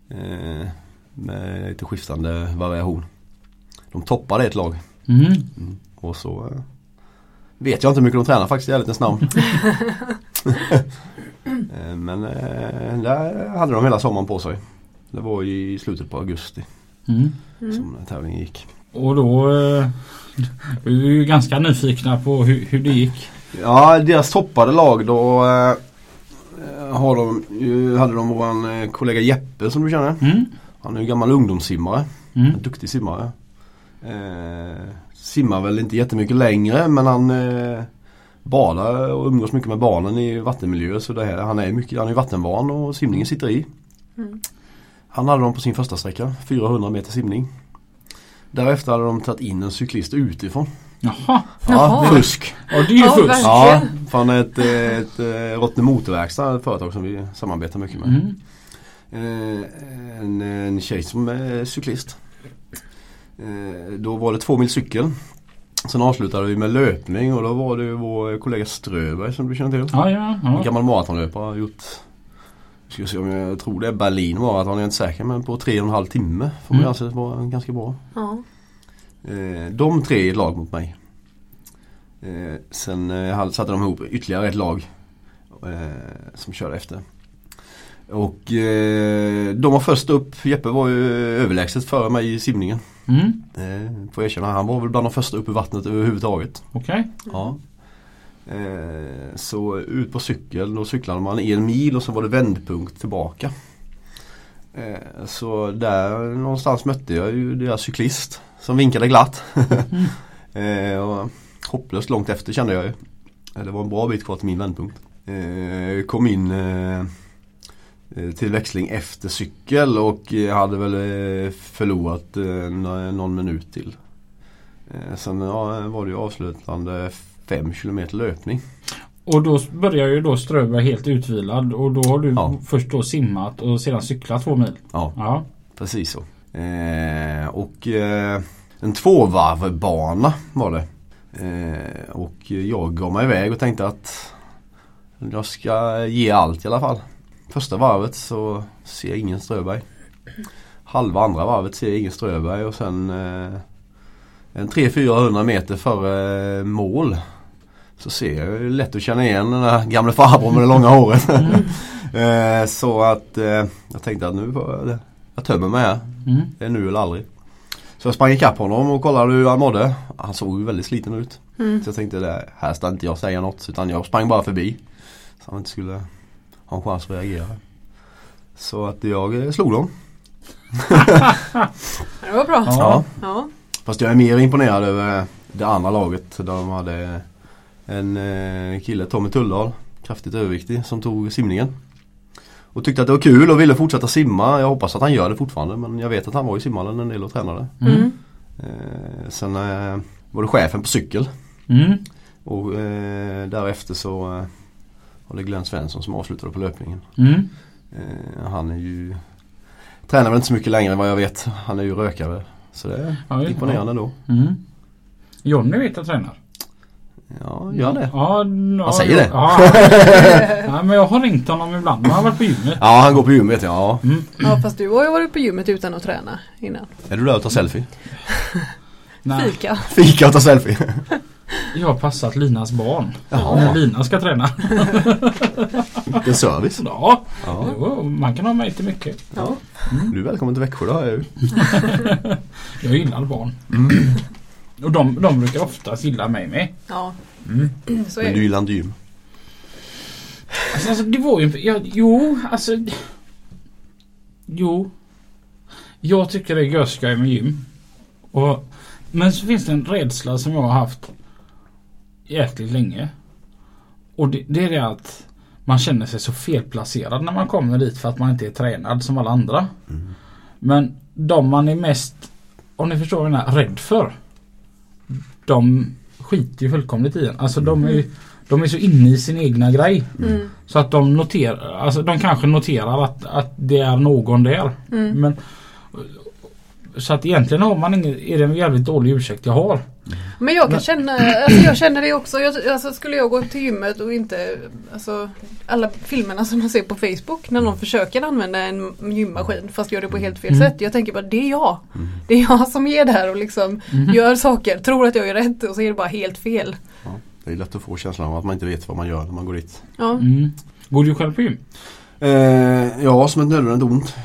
Eh, med lite skiftande variation. De toppade ett lag. Mm. Och så eh, vet jag inte hur mycket de tränar faktiskt i ärlighetens namn. Eh, Men eh, där hade de hela sommaren på sig. Det var i slutet på augusti Mm. Mm. som tävlingen gick. Och då eh, vi är ju ganska nyfikna på hur, hur det gick. Ja, deras toppade lag då eh, har de, hade de eh, kollega Jeppe som du känner. Mm. Han är ju gammal ungdomssimmare. Mm. En duktig simmare. Eh, simmar väl inte jättemycket längre men han eh, badar och umgås mycket med barnen i vattenmiljö. Så det här, han är mycket, han är vattenvan och simningen sitter i. Mm. Han hade dem på sin första sträcka, 400 meter simning. Därefter hade de tagit in en cyklist utifrån. Jaha, Ja, Jaha. fusk. ja, det är ju Ja, fusk. Ja, fan ett, eh, ett, ett Rottne Motorverkstad, ett företag som vi samarbetar mycket med. Mm. Eh, en, en tjej som är cyklist. Eh, då var det två mil cykel. Sen avslutade vi med löpning och då var det vår kollega Ströberg som du känner till. Ja, ja, En ja. gammal maratonlöpare har gjort Ska se om jag tror det är Berlin maraton, jag är inte säker men på tre och en halv timme får man Mm. anse vara ganska bra. Ja. Eh, de tre i ett lag mot mig. Eh, sen satte de ihop ytterligare ett lag som körde efter. Och eh, de var först upp, Jeppe var ju överlägset före mig i simningen. Mm. Eh, får jag erkänna, han var väl bland de första upp i vattnet överhuvudtaget. Okej. Ja. Eh, så ut på cykel, då cyklade man en mil och så var det vändpunkt tillbaka. Eh, Så där någonstans mötte jag ju deras cyklist som vinkade glatt. Eh, och hopplöst långt efter kände jag ju. Eh, Det var en bra bit kvar till min vändpunkt. Eh, Kom in till växling efter cykel och eh, hade väl eh, förlorat eh, nå- någon minut till. Eh, Sen ja, var det ju avslutande 5 km löpning. Och då börjar ju då Ströberg helt utvilad och då har du Ja. först då simmat och sedan cyklat två mil. Ja. Ja. Precis så. Eh, och eh, en tvåvarvbana var det. Eh, och jag gav mig iväg och tänkte att jag ska ge allt i alla fall. Första varvet så ser jag ingen Ströberg. Halva andra varvet ser jag ingen Ströberg och sen eh, en 300-400 meter före mål så ser jag ju lätt att känna igen den där gamle farbrorn med det långa håret. eh, så att eh, jag tänkte att nu jag, jag tömmer mig här. Mm. Det är nu eller aldrig. Så jag sprang ikapp honom och kollade hur han mådde. Han såg ju väldigt sliten ut. Mm. Så jag tänkte det här ska inte jag säga något utan jag sprang bara förbi. Så han inte skulle ha en chans att reagera. Så att jag eh, slog dem. Det var bra. Ja. Ja. Fast jag är mer imponerad över det andra laget. Där de hade en eh, kille, Tommy Tulldal, kraftigt överviktig, som tog simningen. Och tyckte att det var kul och ville fortsätta simma. Jag hoppas att han gör det fortfarande men jag vet att han var i simhallen en del och tränade. Mm. Eh, sen var det chefen på cykel. Mm. Och eh, därefter så var det Glenn Svensson som avslutade på löpningen. Mm. Eh, han är ju Tränar väl inte så mycket längre vad jag vet. Han är ju rökare. Så det är Ja, ja. imponerande då. Mm. Johnny vet jag tränar. Ja, gör det. Ja, ja, Han säger det. Ja, ja, men jag har ringt honom ibland. Han har varit på gymmet. Ja, han går på gym vet jag. Ja. Mm. ja fast du har ju varit på gymmet utan att träna innan. Är du där och tar selfie? Nej, Fika. Fika och ta selfie. jag har passat Linas barn. Jaha. När Lina ska träna. Vilken service. Ja, Ja. jo, man kan ha mig till mycket. Ja. Du är välkommen till Växjö då jag gillar barn. Mm. Och de, de brukar oftast gilla mig med. ja. Mm. Men du gillar inte gym. Alltså, alltså det var ju... Ja, jo, alltså... Jo. Jag tycker det är görskoj med gym. Och, men så finns det en rädsla som jag har haft jäkligt länge. Och det, det är det att man känner sig så felplacerad när man kommer dit för att man inte är tränad som alla andra. Mm. Men de man är mest, om ni förstår vad jag menar, rädd för. De skiter ju fullkomligt i en. Alltså de är ju de är så inne i sin egna grej. Mm. Så att de noterar, alltså de kanske noterar att, att det är någon där. Mm. Men Så att egentligen har man ingen, är det en jävligt dålig ursäkt jag har. Men jag kan Men- känna, alltså jag känner det också. Jag, alltså skulle jag gå till gymmet och inte, alltså alla filmerna som man ser på Facebook när någon försöker använda en gymmaskin fast gör det på helt fel Mm. sätt. Jag tänker bara det är jag. Mm. Det är jag som är där och liksom Mhm. gör saker, tror att jag gör rätt och så är det bara helt fel. Ja, det är lätt att få känslan av att man inte vet vad man gör när man går dit. Ja. Mm. Går du själv på gym? Eh, ja, som ett nödvändigt ont.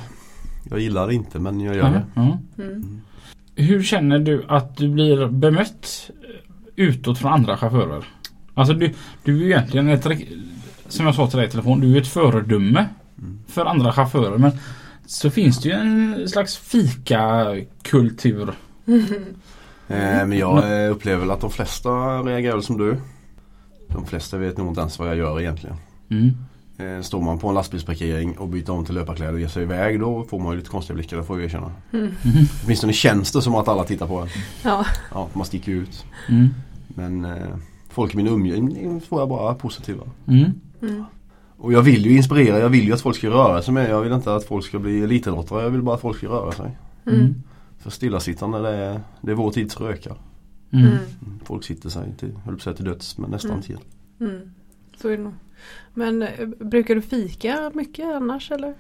Jag gillar det inte men jag gör det. Ja. Mm. Hur känner du att du blir bemött utåt från andra chaufförer? Alltså du, du är ju egentligen ett, som jag sa till dig i telefon, du är ett föredöme Mm. för andra chaufförer. Men så finns det ju en slags fikakultur. Eh, men jag eh, upplever väl att de flesta reagerar som du. De flesta vet nog inte ens vad jag gör egentligen. Mm. Eh, står man på en lastbilsparkering och byter om till löparkläder och ger sig iväg då får man ju lite konstiga blickar, det får jag erkänna. Mm. Åtminstone känns det som att alla tittar på en. Ja. Ja, man sticker ju ut. Mm. Men eh, folk i min umgivning får jag bara positiva. Mm. Mm. Och jag vill ju inspirera, jag vill ju att folk ska röra sig med. Jag vill inte att folk ska bli elitidrottare, jag vill bara att folk ska röra sig. Mm. För stillasittande det är, det är vår tids rökar. Mm. Mm. Folk sitter sig till, höll på att säga till döds, men nästan Mm. till. Mm. Så är det nog. Men eh, brukar du fika mycket annars eller?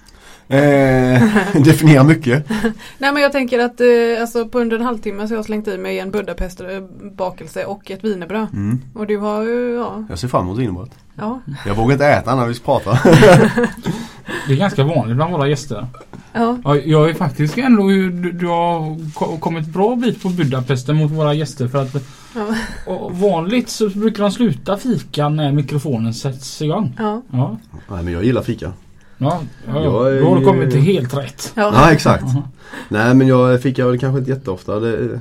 Eh, definiera mycket. Nej men jag tänker att eh, alltså på under en halvtimme så har jag slängt i mig en Budapest eh, bakelse och ett wienerbröd. Mm. Och du har ju, ja, Jag ser fram emot wienerbröd. ja, Jag vågar inte äta när vi pratar. Det är ganska vanligt bland våra gäster. ja. Ja, jag är faktiskt ändå, du, du har ko- kommit bra bit på Budapesten mot våra gäster för att Ja. vanligt så brukar de sluta fika när mikrofonen sätts igång. ja. Ja. Nej men jag gillar fika. Ja, ja, Jag är då har du kommit till helt rätt. Ja. Ja exakt. Nej men jag fick jag väl kanske inte jätteofta. Det,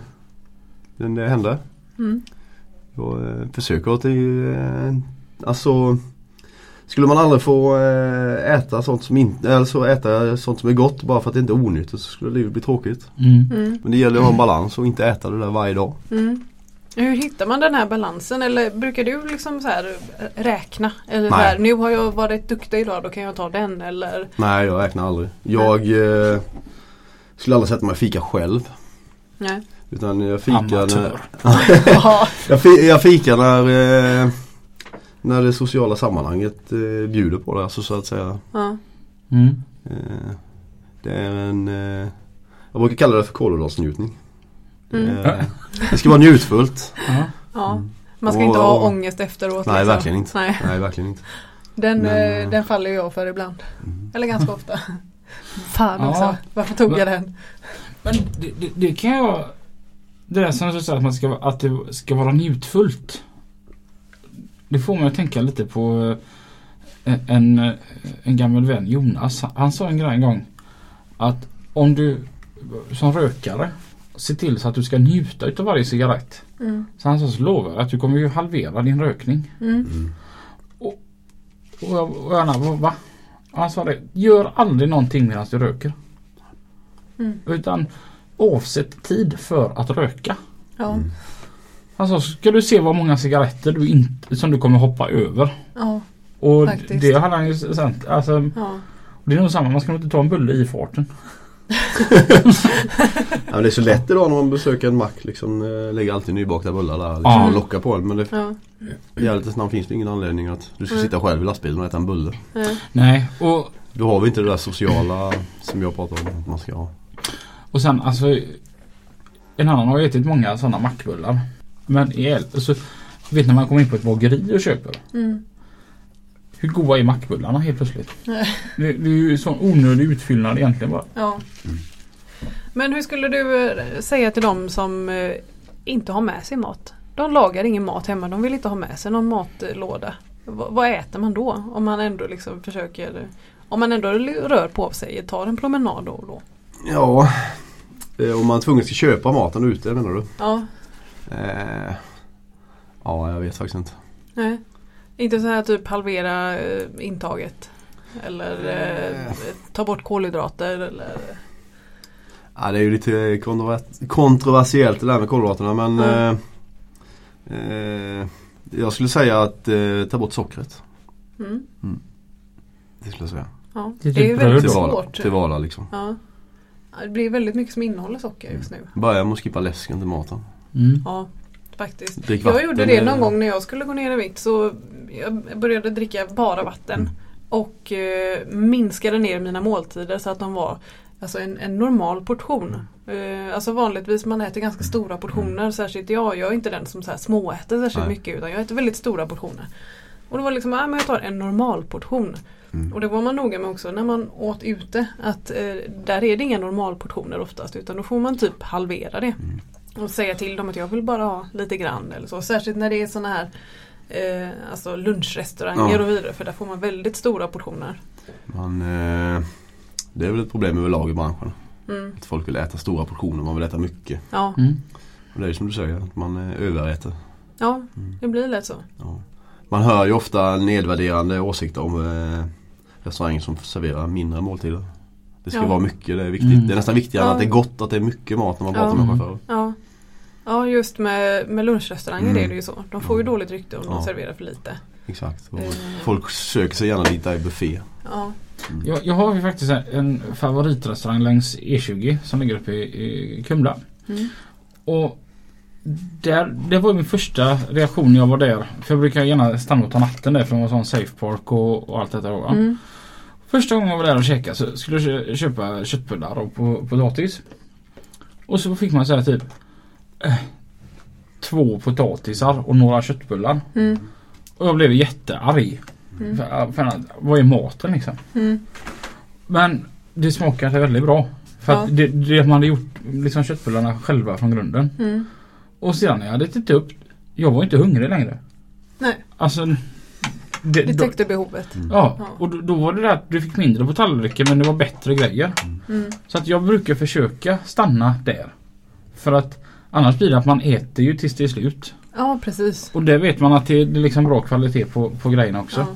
det, det hände. Mm. Jag eh, försöker till eh, Alltså Skulle man aldrig få eh, äta sånt som inte, eller så äta sånt som är gott bara för att det inte är onyttigt så skulle livet bli tråkigt. Mm. Mm. Men det gäller att ha en balans och inte äta det där varje dag. Mm. Hur hittar man den här balansen eller brukar du liksom så här räkna? Eller Nej. här, nu har jag varit duktig idag då kan jag ta den eller? Nej jag räknar aldrig. Jag eh, skulle aldrig sätta mig och fika själv. Nej. Utan jag fikar Amatör. när, Ja. jag, fi, jag fikar när, eh, när det sociala sammanhanget eh, bjuder på det. Alltså så att säga. Ja. Mm. Eh, det är en eh, Jag brukar kalla det för kolhydratsnjutning. Det, Mm. det ska vara njutfullt. Ja. ja. Man ska Och- inte ha och- ångest efteråt. Nej liksom. verkligen inte. Nej. Nej verkligen inte. Den, Men, eh, eh, den faller jag för ibland. Mm. Eller ganska ofta. Fan Ja. också. Varför tog jag den? Men det, det, det kan jag... Det där som du säger att, man ska, att det ska vara njutfullt. Det får mig att tänka lite på eh, en, eh, en gammal vän Jonas. Han- sa en grej en gång. Att om du som rökare ser till så att du ska njuta utav varje cigarett. Mm. Så han sa så lovar jag att du kommer ju halvera din rökning. Mm. Mm. Och jag, och jag va? va? Han sa det. Gör aldrig någonting medan du röker. Mm. Utan avsätt tid för att röka. Ja. Mm. Alltså ska du se vad många cigaretter du inte, som du kommer hoppa över. Ja. Och Faktiskt. det hade han ju sagt. Alltså, Ja. det är nog samma, man ska nog inte ta en bulle i farten. Ja, men det är så lätt idag när man besöker en mack. Liksom, eh, lägger alltid nybakta bullar där liksom, Ja. och lockar på en. Men det, Ja. i ärlighetens namn finns det ingen anledning att du ska Nej. sitta själv i lastbilen och äta en bulle. Nej. Nej, och, Då har vi inte det där sociala som jag pratar om att man ska ha. och sen alltså En annan har ätit många sådana mackbullar. Men i el, alltså, vet när man kommer in på ett bageri och köper. Mm. Hur goda är mackbullarna helt plötsligt? Nej. Det, det är ju sån onödig utfyllnad egentligen bara. Ja. Men hur skulle du eh, säga till dem som eh, inte har med sig mat? De lagar ingen mat hemma, de vill inte ha med sig någon matlåda. V- vad äter man då? Om man ändå liksom försöker Om man ändå rör på sig, tar en promenad då och då. Ja, eh, om man är tvungen ska köpa maten ute menar du? Ja, Eh, ja, jag vet faktiskt inte. nej. Inte så här typ halvera eh, intaget. Eller eh, ta bort kolhydrater eller Ja, det är ju lite kontrover- kontroversiellt det där med kolhydraterna men Mm. eh, eh, Jag skulle säga att eh, ta bort sockret. mm. Det skulle jag säga. Ja. Det är Det är typ väldigt Till bröd. vardag, svårt. till vardag liksom. Ja. Ja, Det blir väldigt mycket som innehåller socker just nu. Börja med att skippa läsken till maten. Mm. Ja, faktiskt. Drick Jag gjorde det någon gång när jag skulle gå ner i vikt så jag började dricka bara vatten. Mm. Och eh, minskade ner mina måltider så att de var alltså en, en normal portion. Eh, alltså vanligtvis man äter ganska stora portioner. Särskilt jag, jag är inte den som så här småäter särskilt Nej. mycket utan jag äter väldigt stora portioner. Och det var liksom, ja men jag tar en normal portion. Mm. Och det var man noga med också när man åt ute. Att eh, där är det inga normalportioner oftast utan då får man typ halvera det. Mm. Och säga till dem att jag vill bara ha lite grann eller så. Särskilt när det är såna här eh, alltså lunchrestauranger Ja. och vidare för där får man väldigt stora portioner. Man, eh, det är väl ett problem överlag i branschen. Mm. Att folk vill äta stora portioner, man vill äta mycket. Ja, Mm. Och det är som du säger, att man eh, överäter. ja, Mm. det blir lätt så. Ja. Man hör ju ofta nedvärderande åsikter om eh, restauranger som serverar mindre måltider. Det ska Ja. vara mycket, det är viktigt. Mm. Det är nästan viktigare Ja. än att det är gott att det är mycket mat när man pratar Ja. med chaufförer. Ja, ja just med, med lunchrestauranger Mm. är det ju så. De får ju dåligt rykte om de Ja. serverar för lite. Exakt. Eh. Folk söker sig gärna dit där i buffé. Ja, Jag, jag har ju faktiskt en- en favoritrestaurang längs E20 som ligger uppe i, i Kumla. mm. Och där, det var min första reaktion när jag var där. För jag brukar gärna stanna och ta natten där för det var sån safe park och, och allt detta. Mm. Första gången jag var där och käkade så skulle jag kö- köpa köttbullar och po- potatis. Och så fick man säga typ två potatisar och några köttbullar. Mm. Och jag blev jättearg. Mm. För, för, att- vad är maten liksom? Mm. Men det smakade väldigt bra. För Ja. att det, det man hade gjort liksom köttbullarna själva från grunden. Mm. Och sedan när jag hade ätit upp Jag var inte hungrig längre. Nej. Alltså det, Det då, täckte behovet. ja, Ja. och då, då var det där att du fick mindre på tallriken men det var bättre grejer. Mm. Så att jag brukar försöka stanna där. För att annars blir det att man äter ju tills det är slut. Ja precis. Och det vet man att det är liksom bra kvalitet på, på grejerna också. Ja.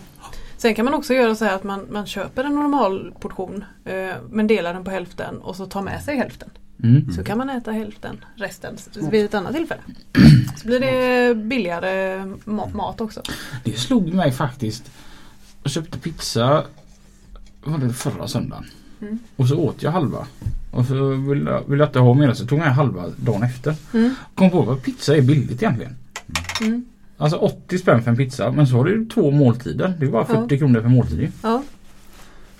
Sen kan man också göra så här att man, man köper en normal portion eh, men delar den på hälften och så tar med sig hälften. Mm. Så kan man äta hälften, resten vid ett annat tillfälle. Så blir det billigare ma- mat också. Det slog mig faktiskt. Jag köpte pizza var det förra söndagen. Mm. Och så åt jag halva. Och så ville jag, ville jag inte ha mer så tog jag halva dagen efter. Mm. Kom på vad pizza är billigt egentligen. Mm. Alltså 80 spänn för en pizza men så har du två måltider. Det är bara 40 Ja. kronor per måltid. Ja.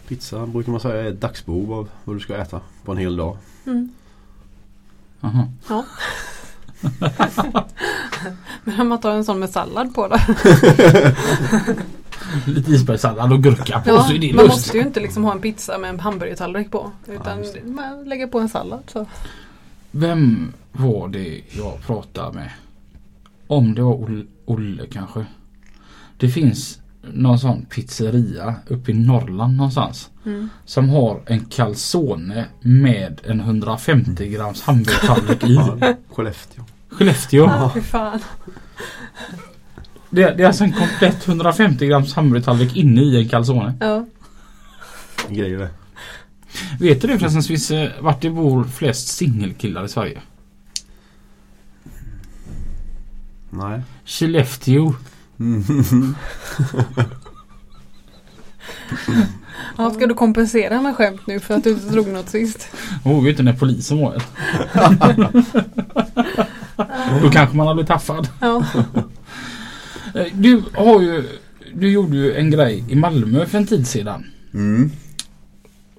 Pizza brukar man säga är ett dagsbehov av vad du ska äta på en hel dag. Mm. Aha. ja. Men om man tar en sån med sallad på då? Lite isbergssallad och gurka på Ja, så är det man lust. måste ju inte liksom ha en pizza med en hamburgertallrik på. Utan just man lägger på en sallad. Så. Vem var det jag pratade med? Om det var Olle, Olle kanske. Det finns någon sån pizzeria uppe i Norrland någonstans. Mm. Som har en calzone med en 150 grams hamburgertallrik i. Ja, Skellefteå. Skellefteå. Ah, fy fan. Det, det är alltså en komplett 150 grams hamburgertallrik inne i en calzone. Ja. Grejer det. Vet du förresten finns eh, vart det bor flest singelkillar i Sverige? Nej. Skellefteå. Mm. Ja, ska du kompensera med skämt nu för att du inte drog något sist? Jag vågar inte när polisen var här. Då kanske man hade blivit taffad. Ja. Eh, Du har ju Du gjorde ju en grej i Malmö för en tid sedan. Mm.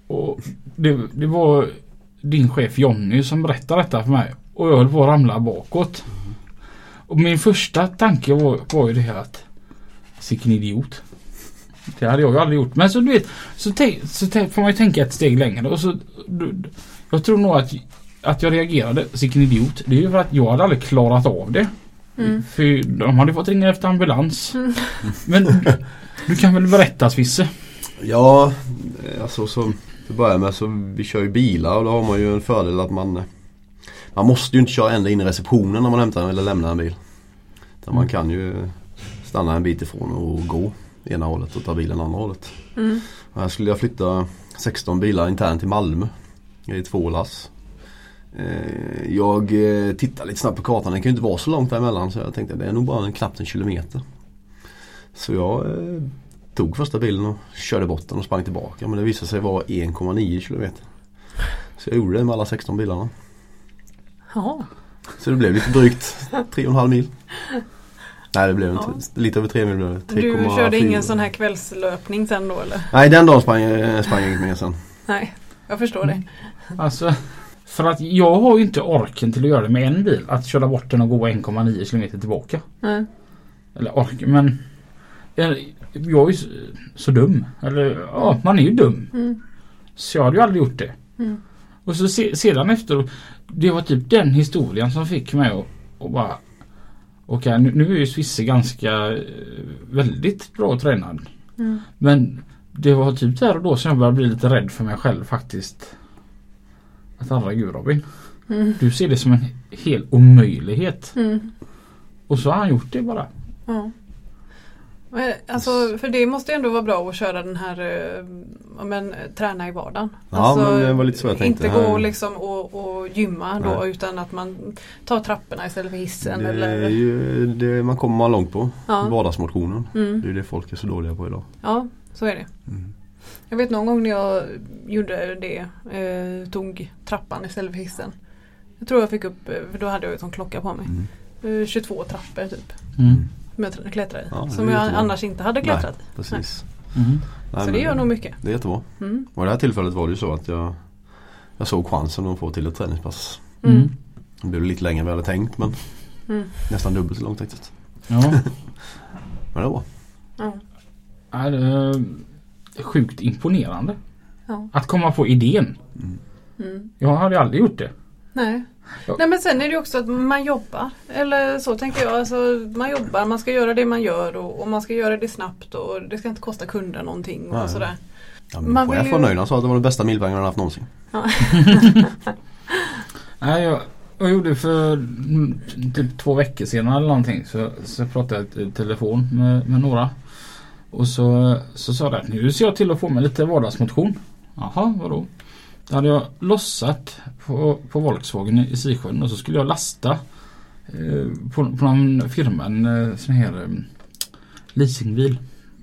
Och det, det var din chef Jonny som berättade detta för mig. Och jag höll på att ramla bakåt. Och min första tanke var, var ju det här att Sicken idiot. Det hade jag ju aldrig gjort. Men så du vet så, så får man ju tänka ett steg längre. Och så, du, jag tror nog att, att jag reagerade Sicken idiot. Det är ju för att jag hade aldrig klarat av det. Mm. För de hade fått ringa efter ambulans. Mm. Men du, kan väl berätta Svisse? Ja, alltså så till att börja med så vi kör ju bilar och då har man ju en fördel att man Man måste ju inte köra ända in i receptionen när man hämtar eller lämnar en bil. Utan man Mm. kan ju stanna en bit ifrån och gå ena hållet och ta bilen andra hållet. Mm. Här skulle jag flytta 16 bilar internt till Malmö. I två lass. Eh, Jag eh, tittade lite snabbt på kartan, den kan ju inte vara så långt däremellan så jag tänkte det är nog bara en, knappt en kilometer. Så jag eh, tog första bilen och körde bort den och sprang tillbaka men det visade sig vara 1,9 kilometer. Så jag gjorde det med alla 16 bilarna. Jaha. Så det blev lite drygt 3,5 mil. Nej det blev inte, Ja. lite över 3 mil blev det. Du 3,4. körde ingen sån här kvällslöpning sen då eller? Nej den dagen sprang, jag- sprang jag inget mer sen. Nej, jag förstår det. Alltså, för att jag har ju inte orken till att göra det med en bil. Att köra bort den och gå 1,9 km tillbaka. Nej. Eller ork, men jag, jag är ju så, så dum. Eller ja, man är ju dum. Mm. Så jag hade ju aldrig gjort det. Mm. Och så se, sedan efter, det var typ den historien som fick mig att, att bara Okej nu, nu är ju Svisse ganska eh, väldigt bra tränad. Mm. Men det var typ där och då som jag började bli lite rädd för mig själv faktiskt. Att herregud Robin. Mm. Du ser det som en hel omöjlighet. Mm. Och så har han gjort det bara. Ja. Men, Alltså, för det måste ju ändå vara bra att köra den här, eh, men träna i vardagen. Ja, alltså, men det var lite så jag tänkte. Inte gå liksom och, och gymma då Nej. utan att man tar trapporna istället för hissen. Det är eller, ju, det, man kommer man långt på. ja. Vardagsmotionen. Mm. Det är det folk är så dåliga på idag. ja, så är det. Mm. Jag vet någon gång när jag gjorde det, eh, tog trappan istället för hissen. Jag tror jag fick upp, eh, för då hade jag ju en klocka på mig, Mm. eh, 22 trappor typ. Mm. Som jag tra- klättrade i. Ja, som jag jättebra. annars inte hade klättrat. Precis. Mm. Nej, så det gör nog mycket. Det är jättebra. Mm. Och i det här tillfället var det ju så att jag Jag såg chansen att få till ett träningspass. Mm. Mm. Det blev lite längre än vi hade tänkt men Mm. nästan dubbelt så långt faktiskt. Ja. Men det var Ja. Ja, sjukt imponerande. Ja. Att komma på idén. mm. Jag hade aldrig gjort det. Nej. Ja. Nej men sen är det ju också att man jobbar. Eller så tänker jag. Alltså, man jobbar, man ska göra det man gör och, och man ska göra det snabbt och det ska inte kosta kunden någonting och Nej. sådär. Ja, min Man chef vill var ju- nöjd. Han sa att det var den bästa milvagnen han haft någonsin. Nej, jag, jag gjorde för typ två veckor sedan eller någonting så, så pratade jag i telefon med, med några. Och så, så sa jag att nu ser jag till att få mig lite vardagsmotion. Jaha, vadå? Då hade jag lossat på, på Volkswagen i Sisjön och så skulle jag lasta eh, på, på någon firma en eh, sån här eh, leasingbil.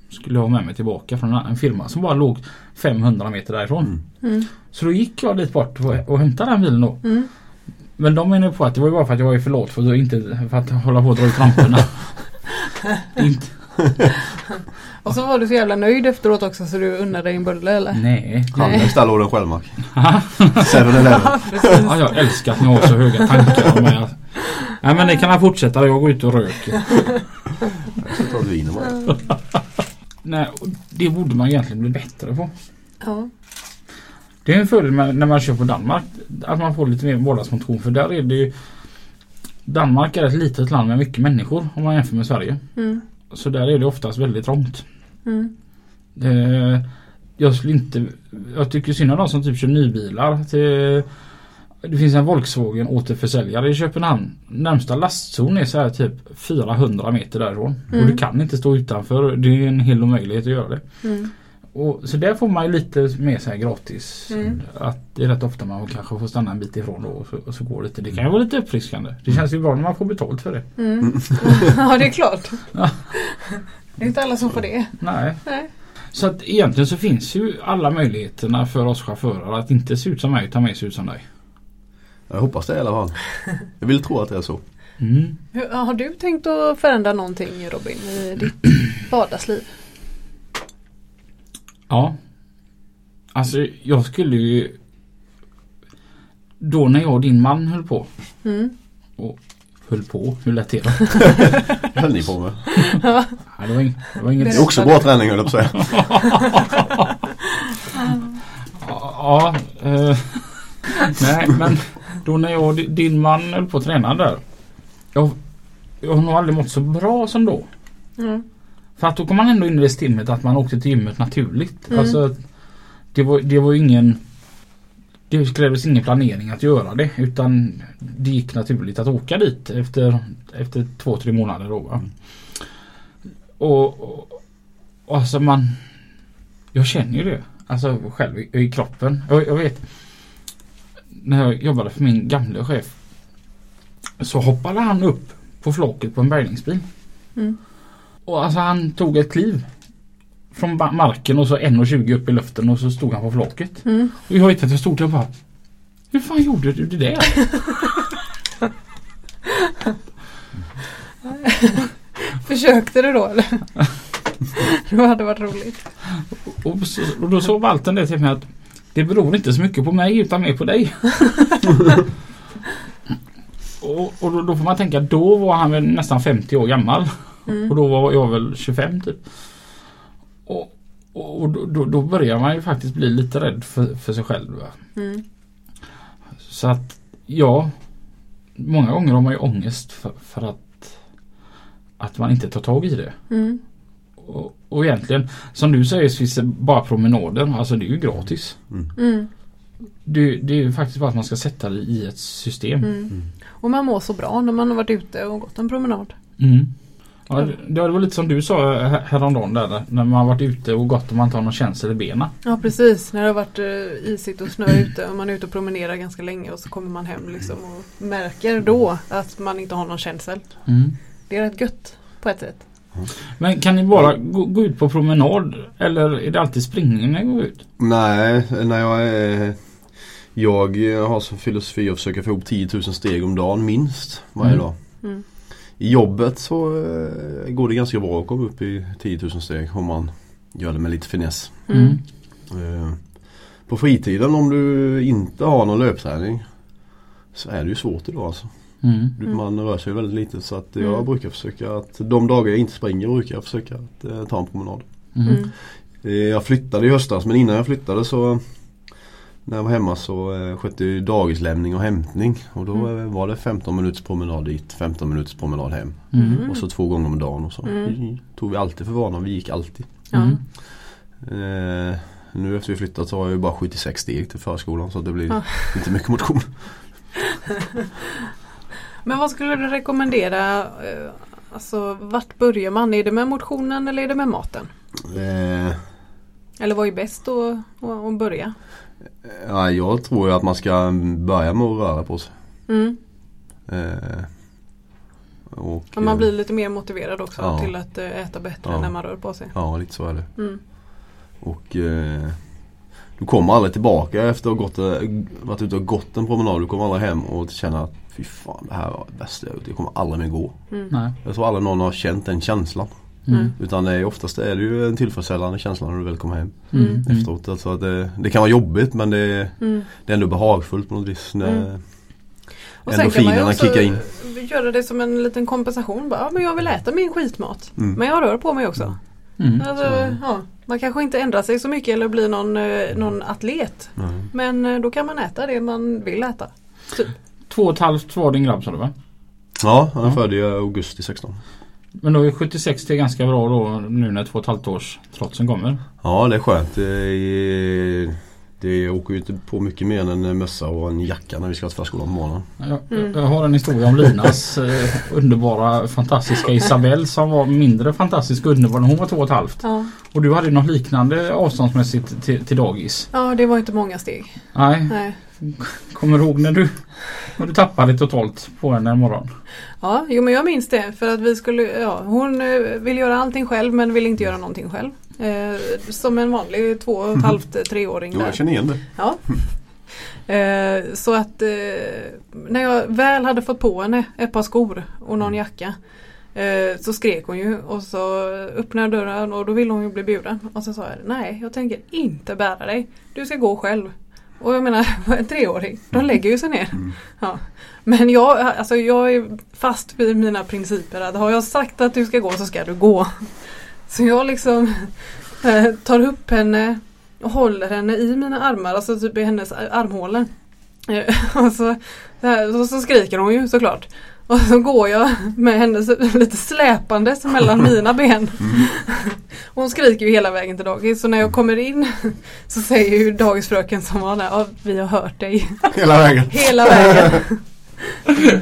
Skulle jag ha med mig tillbaka från en, en firma som bara låg 500 meter därifrån. Mm. Mm. Så då gick jag dit bort och, och hämtade den bilen då. Mm. Men de menar på att det var ju bara för att jag var för låt för att, inte, för att hålla på och dra ut ramperna. Och så var du så jävla nöjd efteråt också så du unnade dig en bulle eller? nej. det- Handläggs där låg den själv Mark. 7-Eleven. Ja, jag älskar att ni har så höga tankar om mig. Nej men det kan jag fortsätta. Jag går ut och röker. Jag ska ta ett vin bara. Nej, det borde man egentligen bli bättre på. Ja. Det är en fördel med, när man kör på Danmark. Att man får lite mer vardagsmotion. För där är det ju Danmark är ett litet land med mycket människor om man jämför med Sverige. Mm. Så där är det oftast väldigt trångt. Mm. Eh, jag skulle inte Jag tycker synd om de som typ kör nybilar till Det finns en Volkswagen återförsäljare i Köpenhamn. Närmsta lastzon är så här typ 400 meter därifrån. Mm. Och du kan inte stå utanför. Det är en hel omöjlighet att göra det. Mm. Och, så där får man ju lite mer så här gratis. Mm. Att det är rätt ofta man kanske får stanna en bit ifrån då och så, och så går det lite. Det kan ju vara lite uppfriskande. Det känns ju bra när man får betalt för det. Mm. ja det är klart. Ja. Det är inte alla som får det. Nej. Nej. Så att egentligen så finns ju alla möjligheterna för oss chaufförer att inte se ut som mig utan mer se ut som dig. Jag hoppas det i alla fall. Jag vill tro att det är så. Mm. Hur, har du tänkt att förändra någonting Robin i ditt vardagsliv? Ja. Alltså jag skulle ju Då när jag och din man höll på Mm. Höll på, hur lät det då? Det höll ni på med. Nej, det var, ing, det var inget Det är också bra träning höll jag på att säga. Ja, eh, nej men då när jag och di- din man höll på att träna där. Jag, jag har nog aldrig mått så bra som då. Mm. För att då kom man ändå in i det stimmet att man åkte till gymmet naturligt. Mm. Alltså, det, var, det var ingen Det krävdes ingen planering att göra det utan det gick naturligt att åka dit efter, efter två, tre månader då. Va? Och, och, och alltså man Jag känner ju det. Alltså själv i, i kroppen. Jag, jag vet När jag jobbade för min gamla chef Så hoppade han upp på flaket på en bärgningsbil. Mm. Och alltså han tog ett kliv från marken och så 1,20 upp i luften och så stod han på flaket. Mm. Och jag vet att jag stod där och bara Hur fan gjorde du det där? Försökte du då eller? det hade varit roligt. Och, så, och då sa Valten det till mig att Det beror inte så mycket på mig utan mer på dig. och och då, då får man tänka då var han väl nästan 50 år gammal. Mm. Och då var jag väl 25 typ. Och, och och då, då, då börjar man ju faktiskt bli lite rädd för, för sig själv. Va? Mm. Så att ja, många gånger har man ju ångest för, för att att man inte tar tag i det. Mm. Och, och egentligen, som du säger så finns det bara promenader. Alltså det är ju gratis. Mm. Det, det är ju faktiskt bara att man ska sätta det i ett system. Mm. Och man mår så bra när man har varit ute och gått en promenad. Mm. Ja, det, var lite som du sa här- häromdagen där när man har varit ute och gått och man inte har någon känsel i benen. Ja precis, när det har varit uh, isigt och snö ute och man är ute och promenerar ganska länge och så kommer man hem liksom och märker då att man inte har någon känsel. Det är rätt gött på ett sätt. Men kan ni bara gå, gå ut på promenad eller är det alltid springning när ni går ut? Nej, när jag är Jag har som filosofi att försöka få ihop 10 000 steg om dagen minst varje Mm. dag. Mm. I jobbet så eh, går det ganska bra att komma upp i 10 000 steg om man gör det med lite finess. Mm. Eh, På fritiden om du inte har någon löpträning så är det ju svårt idag alltså. Mm. Du- Mm. Man rör sig väldigt lite så att jag Mm. brukar försöka att de dagar jag inte springer brukar jag försöka att eh, ta en promenad. Mm. Mm. Jag flyttade i höstas men innan jag flyttade så när jag var hemma så eh, skötte jag dagislämning och hämtning. Och då Mm. eh, var det 15 minuters promenad dit, 15 minuters promenad hem. Mm. Och så två gånger om dagen och så. Mm. Vi tog vi alltid för vana, vi gick alltid. Mm. Eh, nu efter vi flyttat så har jag ju bara 76 steg till förskolan så det blir Ja. inte mycket motion. Men vad skulle du rekommendera? eh, Alltså vart börjar man? Är det med motionen eller är det med maten? Eh, Eller vad är bäst att, att börja? Ja, jag tror ju att man ska börja med att röra på sig. Mm. Eh, och, Och man eh, blir lite mer motiverad också Ja. till att eh, äta bättre Ja. när man rör på sig. Ja, lite så är det. Mm. Och eh, du kommer aldrig tillbaka efter att ha gått, eh, varit ute och gått en promenad. Du kommer aldrig hem och känna att fy fan det här var det bästa jag gjort. Jag kommer aldrig mer gå. Mm. Nej. Jag tror aldrig någon har känt den känslan. Mm. Utan det är oftast är det ju en tillfredsställande känsla när du väl kommer hem Mm. Mm. Mm. efteråt. Alltså att det, det kan vara jobbigt men det, Mm. det är ändå behagfullt på något vis. Det, Mm. Och sen kan man ju också in. göra det som en liten kompensation. Bara, ja, men jag vill äta min skitmat. Mm. Men jag rör på mig också. Mm. Alltså, Så- ja, man kanske inte ändrar sig så mycket eller blir någon, eh, någon atlet. Nej. Men eh, då kan man äta det man vill äta. Två och ett halvt var din grabb sa du va? Ja, han är Ja. född i augusti 16. Men då är 76 till ganska bra då nu när två och ett halvt års trotsen kommer. Ja det är skönt. Det, är, det åker ju inte på mycket mer än en mössa och en jacka när vi ska till förskolan på morgonen. Jag, Mm. jag har en historia om Linas eh, underbara fantastiska Isabelle som var mindre fantastisk och underbar när hon var två och ett halvt. Ja. Och du hade något liknande avståndsmässigt till, till dagis. ja, det var inte många steg. Nej, Nej. Kommer du ihåg när du, när du tappade totalt på henne en morgon? Ja, jo men jag minns det. För att vi skulle, ja, hon eh, vill göra allting själv men vill inte göra någonting själv. Eh, som en vanlig två och ett halvt, eh, treåring Jo jag känner igen det. Ja. Eh, så att eh, när jag väl hade fått på henne ett par skor och någon jacka eh, så skrek hon ju och så öppnade jag dörren och då ville hon ju bli buren. Och så sa jag nej jag tänker inte bära dig. Du ska gå själv. Och jag menar en treåring, de lägger ju sig ner. Mm. Ja. Men jag, alltså jag är fast vid mina principer. Att har jag sagt att du ska gå så ska du gå. Så jag liksom eh, tar upp henne och håller henne i mina armar, alltså typ i hennes armhålor. Eh, Och så, så, här, och så skriker hon ju såklart. Och så går jag med henne lite släpandes mellan mina ben. Hon skriker ju hela vägen till dagis så när jag kommer in så säger ju dagisfröken som var där, ja, vi har hört dig Hela vägen. hela vägen.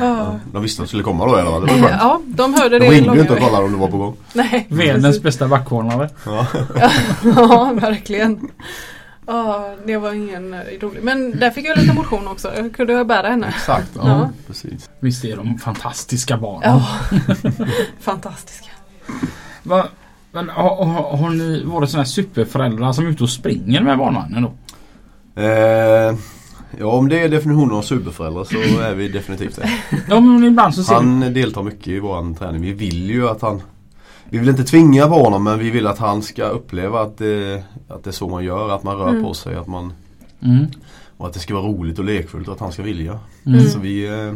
Ja. De visste att de skulle komma då eller? vad? Det var skönt. Ja, de hörde De det ringde ju långa inte och kollade om du var på gång. Nej, precis. bästa backvarnare. Ja. Ja, verkligen. Ja, det var ingen eh, rolig. Men där fick jag lite motion också. Jag kunde bära henne. Exakt, ja, Ja. precis. Visst är de fantastiska barnen. Ja, fantastiska. Va, men, har, har, har ni varit sådana här superföräldrar som är ute och springer med barnvagnen då? Eh, ja om det är definitionen av superföräldrar så är vi definitivt det. Ja men ibland så ser Han deltar mycket i våran träning. Vi vill ju att han Vi vill inte tvinga på honom men vi vill att han ska uppleva att det, att det är så man gör. Att man rör Mm. på sig. Att man, mm. och att det ska vara roligt och lekfullt och att han ska vilja. Mm. Så vi, eh,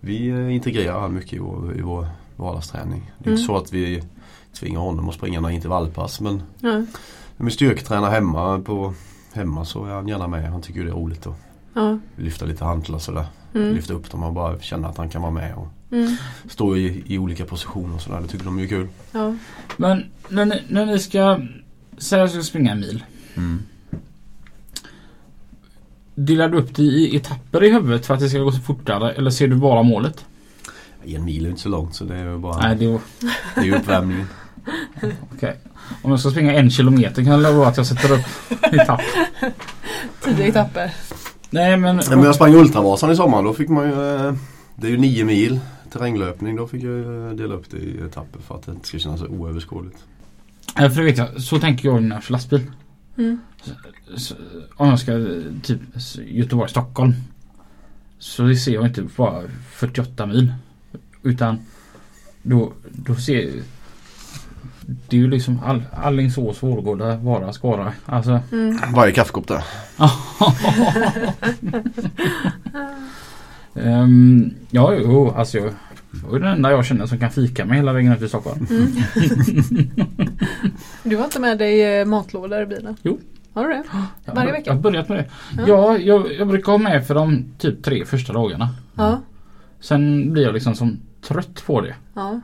vi eh, integrerar han mycket i vår, i vår vardagsträning. Det är inte Mm. så att vi tvingar honom att springa några intervallpass men om vi styrketränar hemma på Hemma så är han gärna med. Han tycker det är roligt att lyfta lite hantlar sådär. Mm. Lyfta upp dem och bara känna att han kan vara med och Mm. stå i, i olika positioner och sådär. Det tycker de är kul. Ja. Men när ni, när ni ska säga att jag ska springa en mil. Delar du upp det i etapper i huvudet för att det ska gå så fortare eller ser du bara målet? En mil är inte så långt så det är ju bara Nej, det var det är ju uppvärmningen. okej. Om jag ska springa en kilometer kan jag lova att jag sätter upp etapp. Tio etapper. Nej men... Ja, men jag sprang Ultravasan i sommar. Då fick man ju eh, Det är ju nio mil terränglöpning. Då fick jag ju dela upp det i etapper för att det inte ska kännas så oöverskådligt. För det vet jag, så tänker jag när jag kör lastbil. Mm. Så, om jag ska eh, typ Göteborg-Stockholm. Så det ser jag inte bara 48 mil. Utan då, då ser det är ju liksom all, Alingsås, Vårgårda, Vara, Skara. Alltså. Mm. Varje kaffekopp där. Ehm, ja, jo, alltså jag är den enda jag känner som kan fika mig hela vägen upp till Stockholm. Mm. Du har inte med dig eh, matlådor i bilen? Jo. Har du det? Jag Varje vecka? Jag har börjat med det. Ja. Ja, jag, jag brukar ha med för de typ tre första dagarna. Ja. Sen blir jag liksom som trött på det. Ja.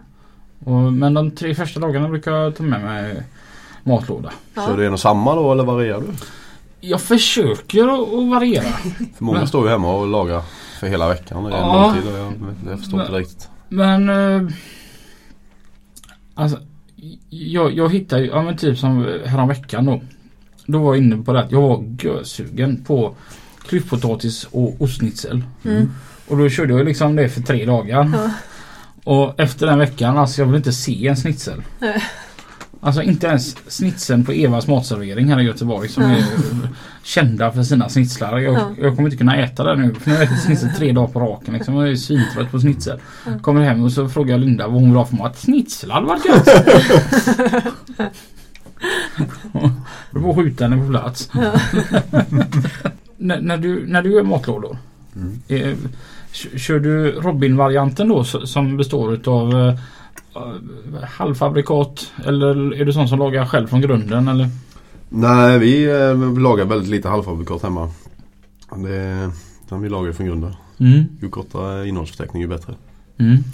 Och, men de tre första dagarna brukar jag ta med mig matlåda. Kör ja. du en och samma då eller varierar du? Jag försöker att, variera. För många står ju hemma och lagar för hela veckan. Det är en Ja. måltid och jag, jag förstår inte riktigt. Men eh, Alltså jag, jag hittade ju, ja men typ som häromveckan då. Då var jag inne på det att jag var görsugen på klyftpotatis och ostschnitzel. Mm. Och då körde jag liksom det för tre dagar. Ja. Och efter den veckan, alltså jag vill inte se en schnitzel. Nej. Alltså inte ens snitseln på Evas matservering här i Göteborg som är kända för sina snitslar. Jag, Ja. jag kommer inte kunna äta det nu för nu har jag ätit snitsel tre dagar på raken. Liksom. Jag är svintrött på snitsel. Ja. Kommer hem och så frågar jag Linda vad hon vill ha för mat. Snitsel hade varit gött! Du får skjuta henne på plats. Ja. när, när, du, när du gör matlådor. Mm. Eh, kör du Robin-varianten då som består eh, eh, halvfabrikat eller är du sån som lagar själv från grunden eller? Nej vi eh, lagar väldigt lite halvfabrikat hemma. Det, utan vi lagar från grunden. Mm. Ju kortare innehållsförteckning ju bättre. Mm.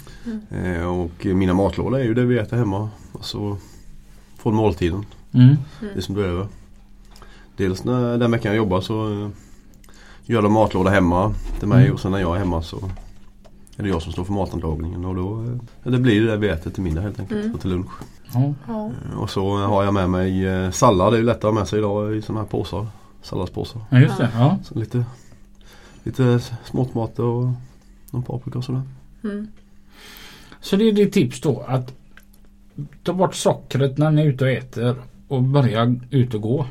Eh, och mina matlådor är ju det vi äter hemma. Alltså från måltiden. Mm. Det som blir över. Dels när den veckan jag jobbar så eh, gör de matlåda hemma till mig Mm. och sen när jag är hemma så är det jag som står för matanlagningen och då eh, det blir det vi äter till middag helt enkelt Mm. och till lunch. Eh, Och så har jag med mig eh, sallad, det är ju lätt att ha med sig idag i sådana här påsar. Salladspåsar. ja just det. Ja. Så lite, lite småtomater och någon paprika och sådär. Mm. Så det är ditt tips då att ta bort sockret när ni är ute och äter och börja ut och gå.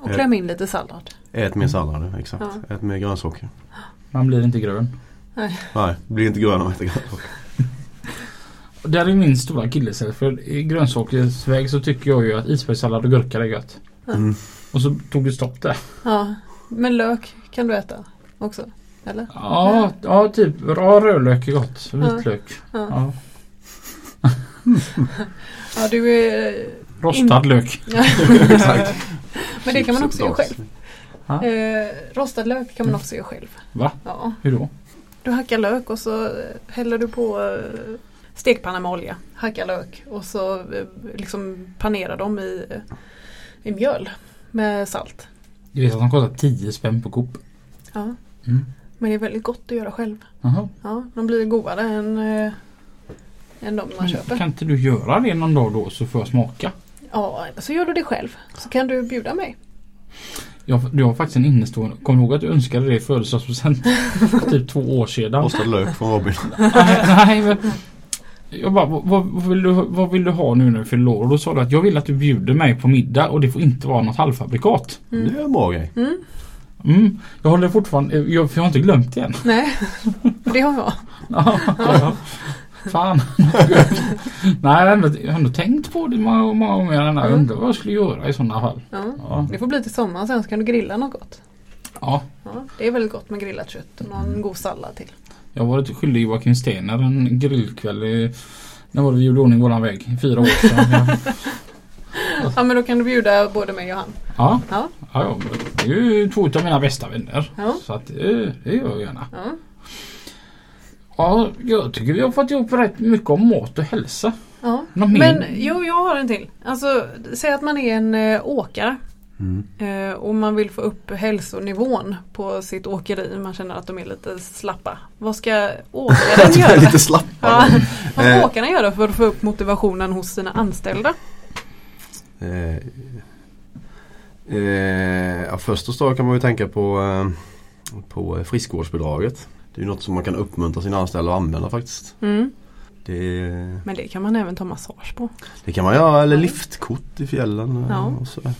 Och kläm in lite sallad. Ät mer sallad, exakt. Ja. Ät mer grönsaker. Man blir inte grön. Nej, det blir inte grön om man äter grönsaker. Där är min stora akilleshäl för i grönsakersväg så tycker jag ju att isbergssallad och gurka är gött. Mm. Och så tog det stopp där. Ja. Men lök kan du äta också? Eller? Ja, ja typ ja, rödlök är gott. Vitlök. Ja. Ja. Ja du är... Rostad lök. Exakt. Men det kan man också göra själv. Eh, rostad lök kan man också göra själv. Va? Ja. Hur då? Du hackar lök och så eh, häller du på eh, stekpanna med olja. Hackar lök och så eh, liksom panerar dem i, i mjöl med salt. Du vet att de kostar 10 spänn på Coop. Ja. Mm. Men det är väldigt gott att göra själv. Jaha. Ja, de blir godare än, eh, än de man Men köper. Kan inte du göra det någon dag då så får jag smaka? Ja, så gör du det själv. Så kan du bjuda mig. Jag, du har faktiskt en innestående. Kommer du ihåg att du önskade det i födelsedagspresent? typ två år sedan. Rostad lök från Robin. nej, nej men jag bara, vad, vad, vill du, vad vill du ha nu när du fyller år? Och då sa du att jag vill att du bjuder mig på middag och det får inte vara något halvfabrikat. Det är en bra grej. Mm. Mm, jag håller fortfarande, jag, för jag har inte glömt det än. Nej, det har jag. Ja, ja. Fan. Nej, jag har, ändå, jag har ändå tänkt på det många, många gånger. Mm. undrar vad jag skulle göra i sådana fall. Ja. Ja. Det får bli till sommaren sen så kan du grilla något gott. ja, Ja, det är väldigt gott med grillat kött och någon god sallad till. jag har varit skyldig Joakim Stener en grillkväll i, när var det vi gjorde ordning våran väg? Fyra år sedan. Ja, men då kan du bjuda både mig och han. ja, Ja. ja, det är ju två av mina bästa vänner. Ja. Så att det, det gör jag gärna. Ja. Ja, jag tycker vi har fått ihop rätt mycket om mat och hälsa. Ja. Men jo, jag har en till. Alltså, säg att man är en eh, åkare Mm. eh, och man vill få upp hälsonivån på sitt åkeri. Man känner att de är lite slappa. Vad ska åkaren göra? lite slapp. Ja, vad ska Eh. åkarna göra för att få upp motivationen hos sina anställda? Eh, eh, ja, först och stå kan man ju tänka på, eh, på friskvårdsbidraget. Det är något som man kan uppmuntra sina anställda att använda faktiskt. Mm. Det, Men det kan man även ta massage på. det kan man göra, eller liftkort i fjällen. eh, Ja. Och sådär.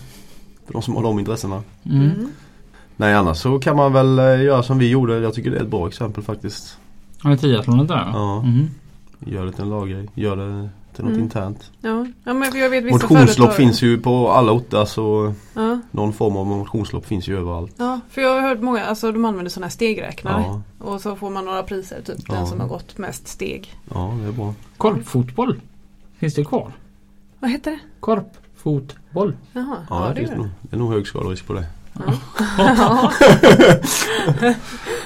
För de som har de intressena. Mm. Mm. Nej annars så kan man väl eh, göra som vi gjorde. Jag tycker det är ett bra exempel faktiskt. Har ni triathlonet där? Ja. Mm. Gör det till en laggrej. Gör det till något Mm. internt. Ja. ja, men jag vet vissa Motionslopp företag- finns ju på alla orter så Ja, någon form av motionslopp finns ju överallt. ja, för jag har hört många, alltså de använder sådana här stegräknare. Ja, Och så får man några priser, typ Ja. den som har gått mest steg. ja det är bra. Korpfotboll. Finns det kvar? Vad heter det? Korp. fotboll. Jaha, Ja, ja, det, det är är nog, det. det är nog hög skaderisk på det. Ja.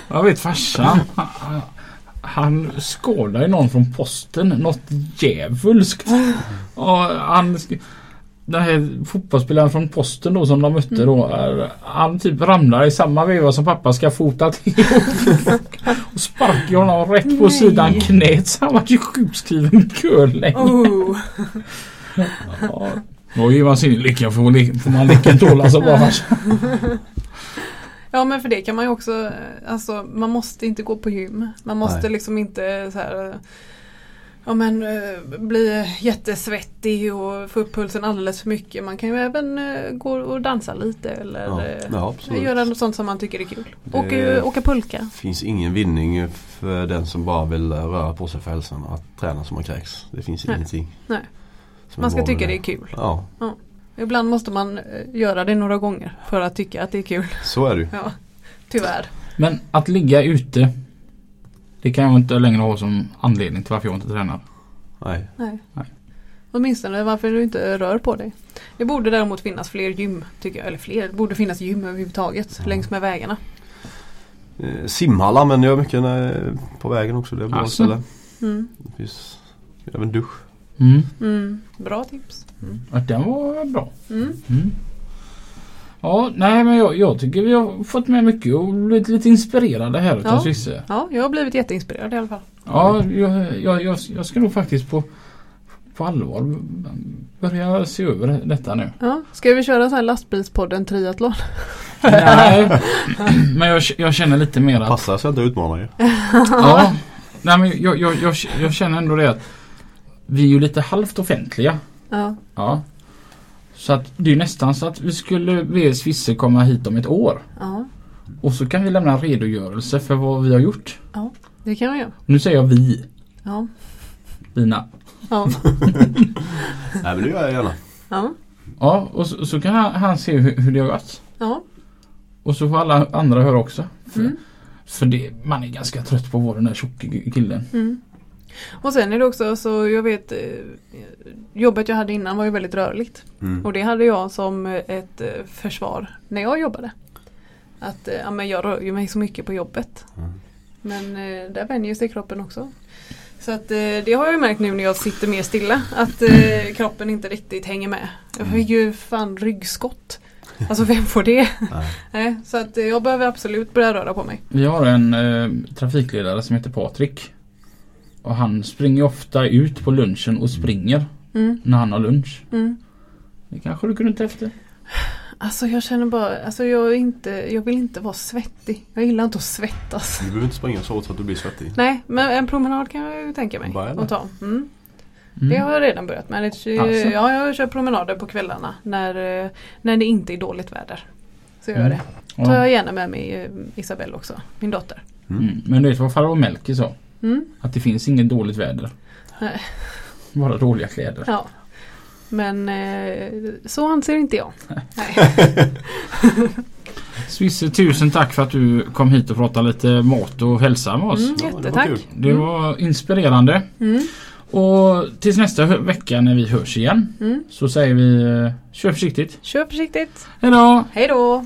Jag vet farsan. Han, skådade någon från posten. Något djävulskt. Och han, den här fotbollsspelaren från posten då som de mötte då. Är, han typ ramlar i samma veva som pappa ska fota till. och sparkar honom rätt på Nej. sidan knät. Så han var ju sjukskriven curling. Oh. Ja, Då ger man sin lycka får, man tåla så bra farsan. Ja men för det kan man ju också, eh, alltså man måste inte gå på gym. Man måste Nej. liksom inte så här eh, Ja men eh, bli jättesvettig och få upp pulsen alldeles för mycket. Man kan ju även gå och dansa lite eller Ja, ja göra något sånt som man tycker är kul. Det- Åka, åka pulka. Det finns ingen vinning för den som bara vill röra på sig för hälsan att träna som man kräks. Det finns Nej. ingenting. Nej. Man ska tycka det är kul. Ja, Ibland måste man eh, göra det några gånger för att tycka att det är kul. så är det. Ja, tyvärr. Men att ligga ute. Det kan jag inte längre ha som anledning till varför jag inte tränar. Nej. Nej. Nej. Åtminstone varför du inte rör på dig. Det borde däremot finnas fler gym, tycker jag. Eller fler, det borde finnas gym överhuvudtaget Ja. längs med vägarna. Eh, simhallar använder jag mycket när, på vägen också. Det är bra Alltså. ställe. Mm. Det finns även dusch. Mm. Mm. Bra tips. Ja, den var bra. Mm. Mm. Ja, nej men jag, jag tycker vi har fått med mycket och blivit lite inspirerade här utav Ja. Swisse. Ja, jag har blivit jätteinspirerad i alla fall. Ja, jag, jag, jag, jag ska nog faktiskt på, på allvar börja se över detta nu. Ja. Ska vi köra så här lastbilspodden triathlon? Nej, men jag, jag känner lite mer att Passar så jag inte utmanar er. Ja, nej men jag, jag, jag, jag känner ändå det att vi är ju lite halvt offentliga. Ja. Ja. Så att det är nästan så att vi skulle be Svisse komma hit om ett år. Ja, Och så kan vi lämna en redogörelse för vad vi har gjort. det kan vi göra. Nu säger jag vi, Ja. Lina. Ja. Nej men det gör jag gärna. Ja. Ja, och så, så kan han, han se hur, hur det har gått. Ja. Och så får alla andra höra också. För, Mm. för det, man är ganska trött på att vara den där tjocka killen. Mm. Och sen är det också så jag vet eh, Jobbet jag hade innan var ju väldigt rörligt. Mm. Och det hade jag som ett eh, försvar när jag jobbade. Att eh, ja, men jag rör ju mig så mycket på jobbet. Mm. Men eh, där vänjer sig kroppen också. Så att eh, det har jag ju märkt nu när jag sitter mer stilla. Att eh, kroppen inte riktigt hänger med. Jag fick ju fan ryggskott. Alltså vem får det? Nej. Så att eh, jag behöver absolut börja röra på mig. Vi har en eh, trafikledare som heter Patrik. Och han springer ofta ut på lunchen och springer Mm, när han har lunch. mm. Det kanske du kunde testa? Alltså jag känner bara, alltså jag, är inte, jag vill inte vara svettig. Jag gillar inte att svettas. Du behöver inte springa så hårt så att du blir svettig. Nej, men en promenad kan jag ju tänka mig att ta. Mm. Mm. Det har jag redan börjat med. Det, Alltså? ja, jag kör promenader på kvällarna när, när det inte är dåligt väder. Så gör jag Mm. det. tar Ja. jag gärna med mig eh, Isabelle också, min dotter. Mm. Mm. Men du vet vad farbror Melker sa? Mm. Att det finns inget dåligt väder. Nej. Bara dåliga kläder. Ja. Men eh, så anser inte jag. Nej. Swisse, tusen tack för att du kom hit och pratade lite mat och hälsa med oss. Mm, Ja, det var jättetack. Det Mm. var inspirerande. Mm. Och tills nästa vecka när vi hörs igen Mm. så säger vi eh, kör försiktigt. Kör försiktigt. Hejdå! Hej då!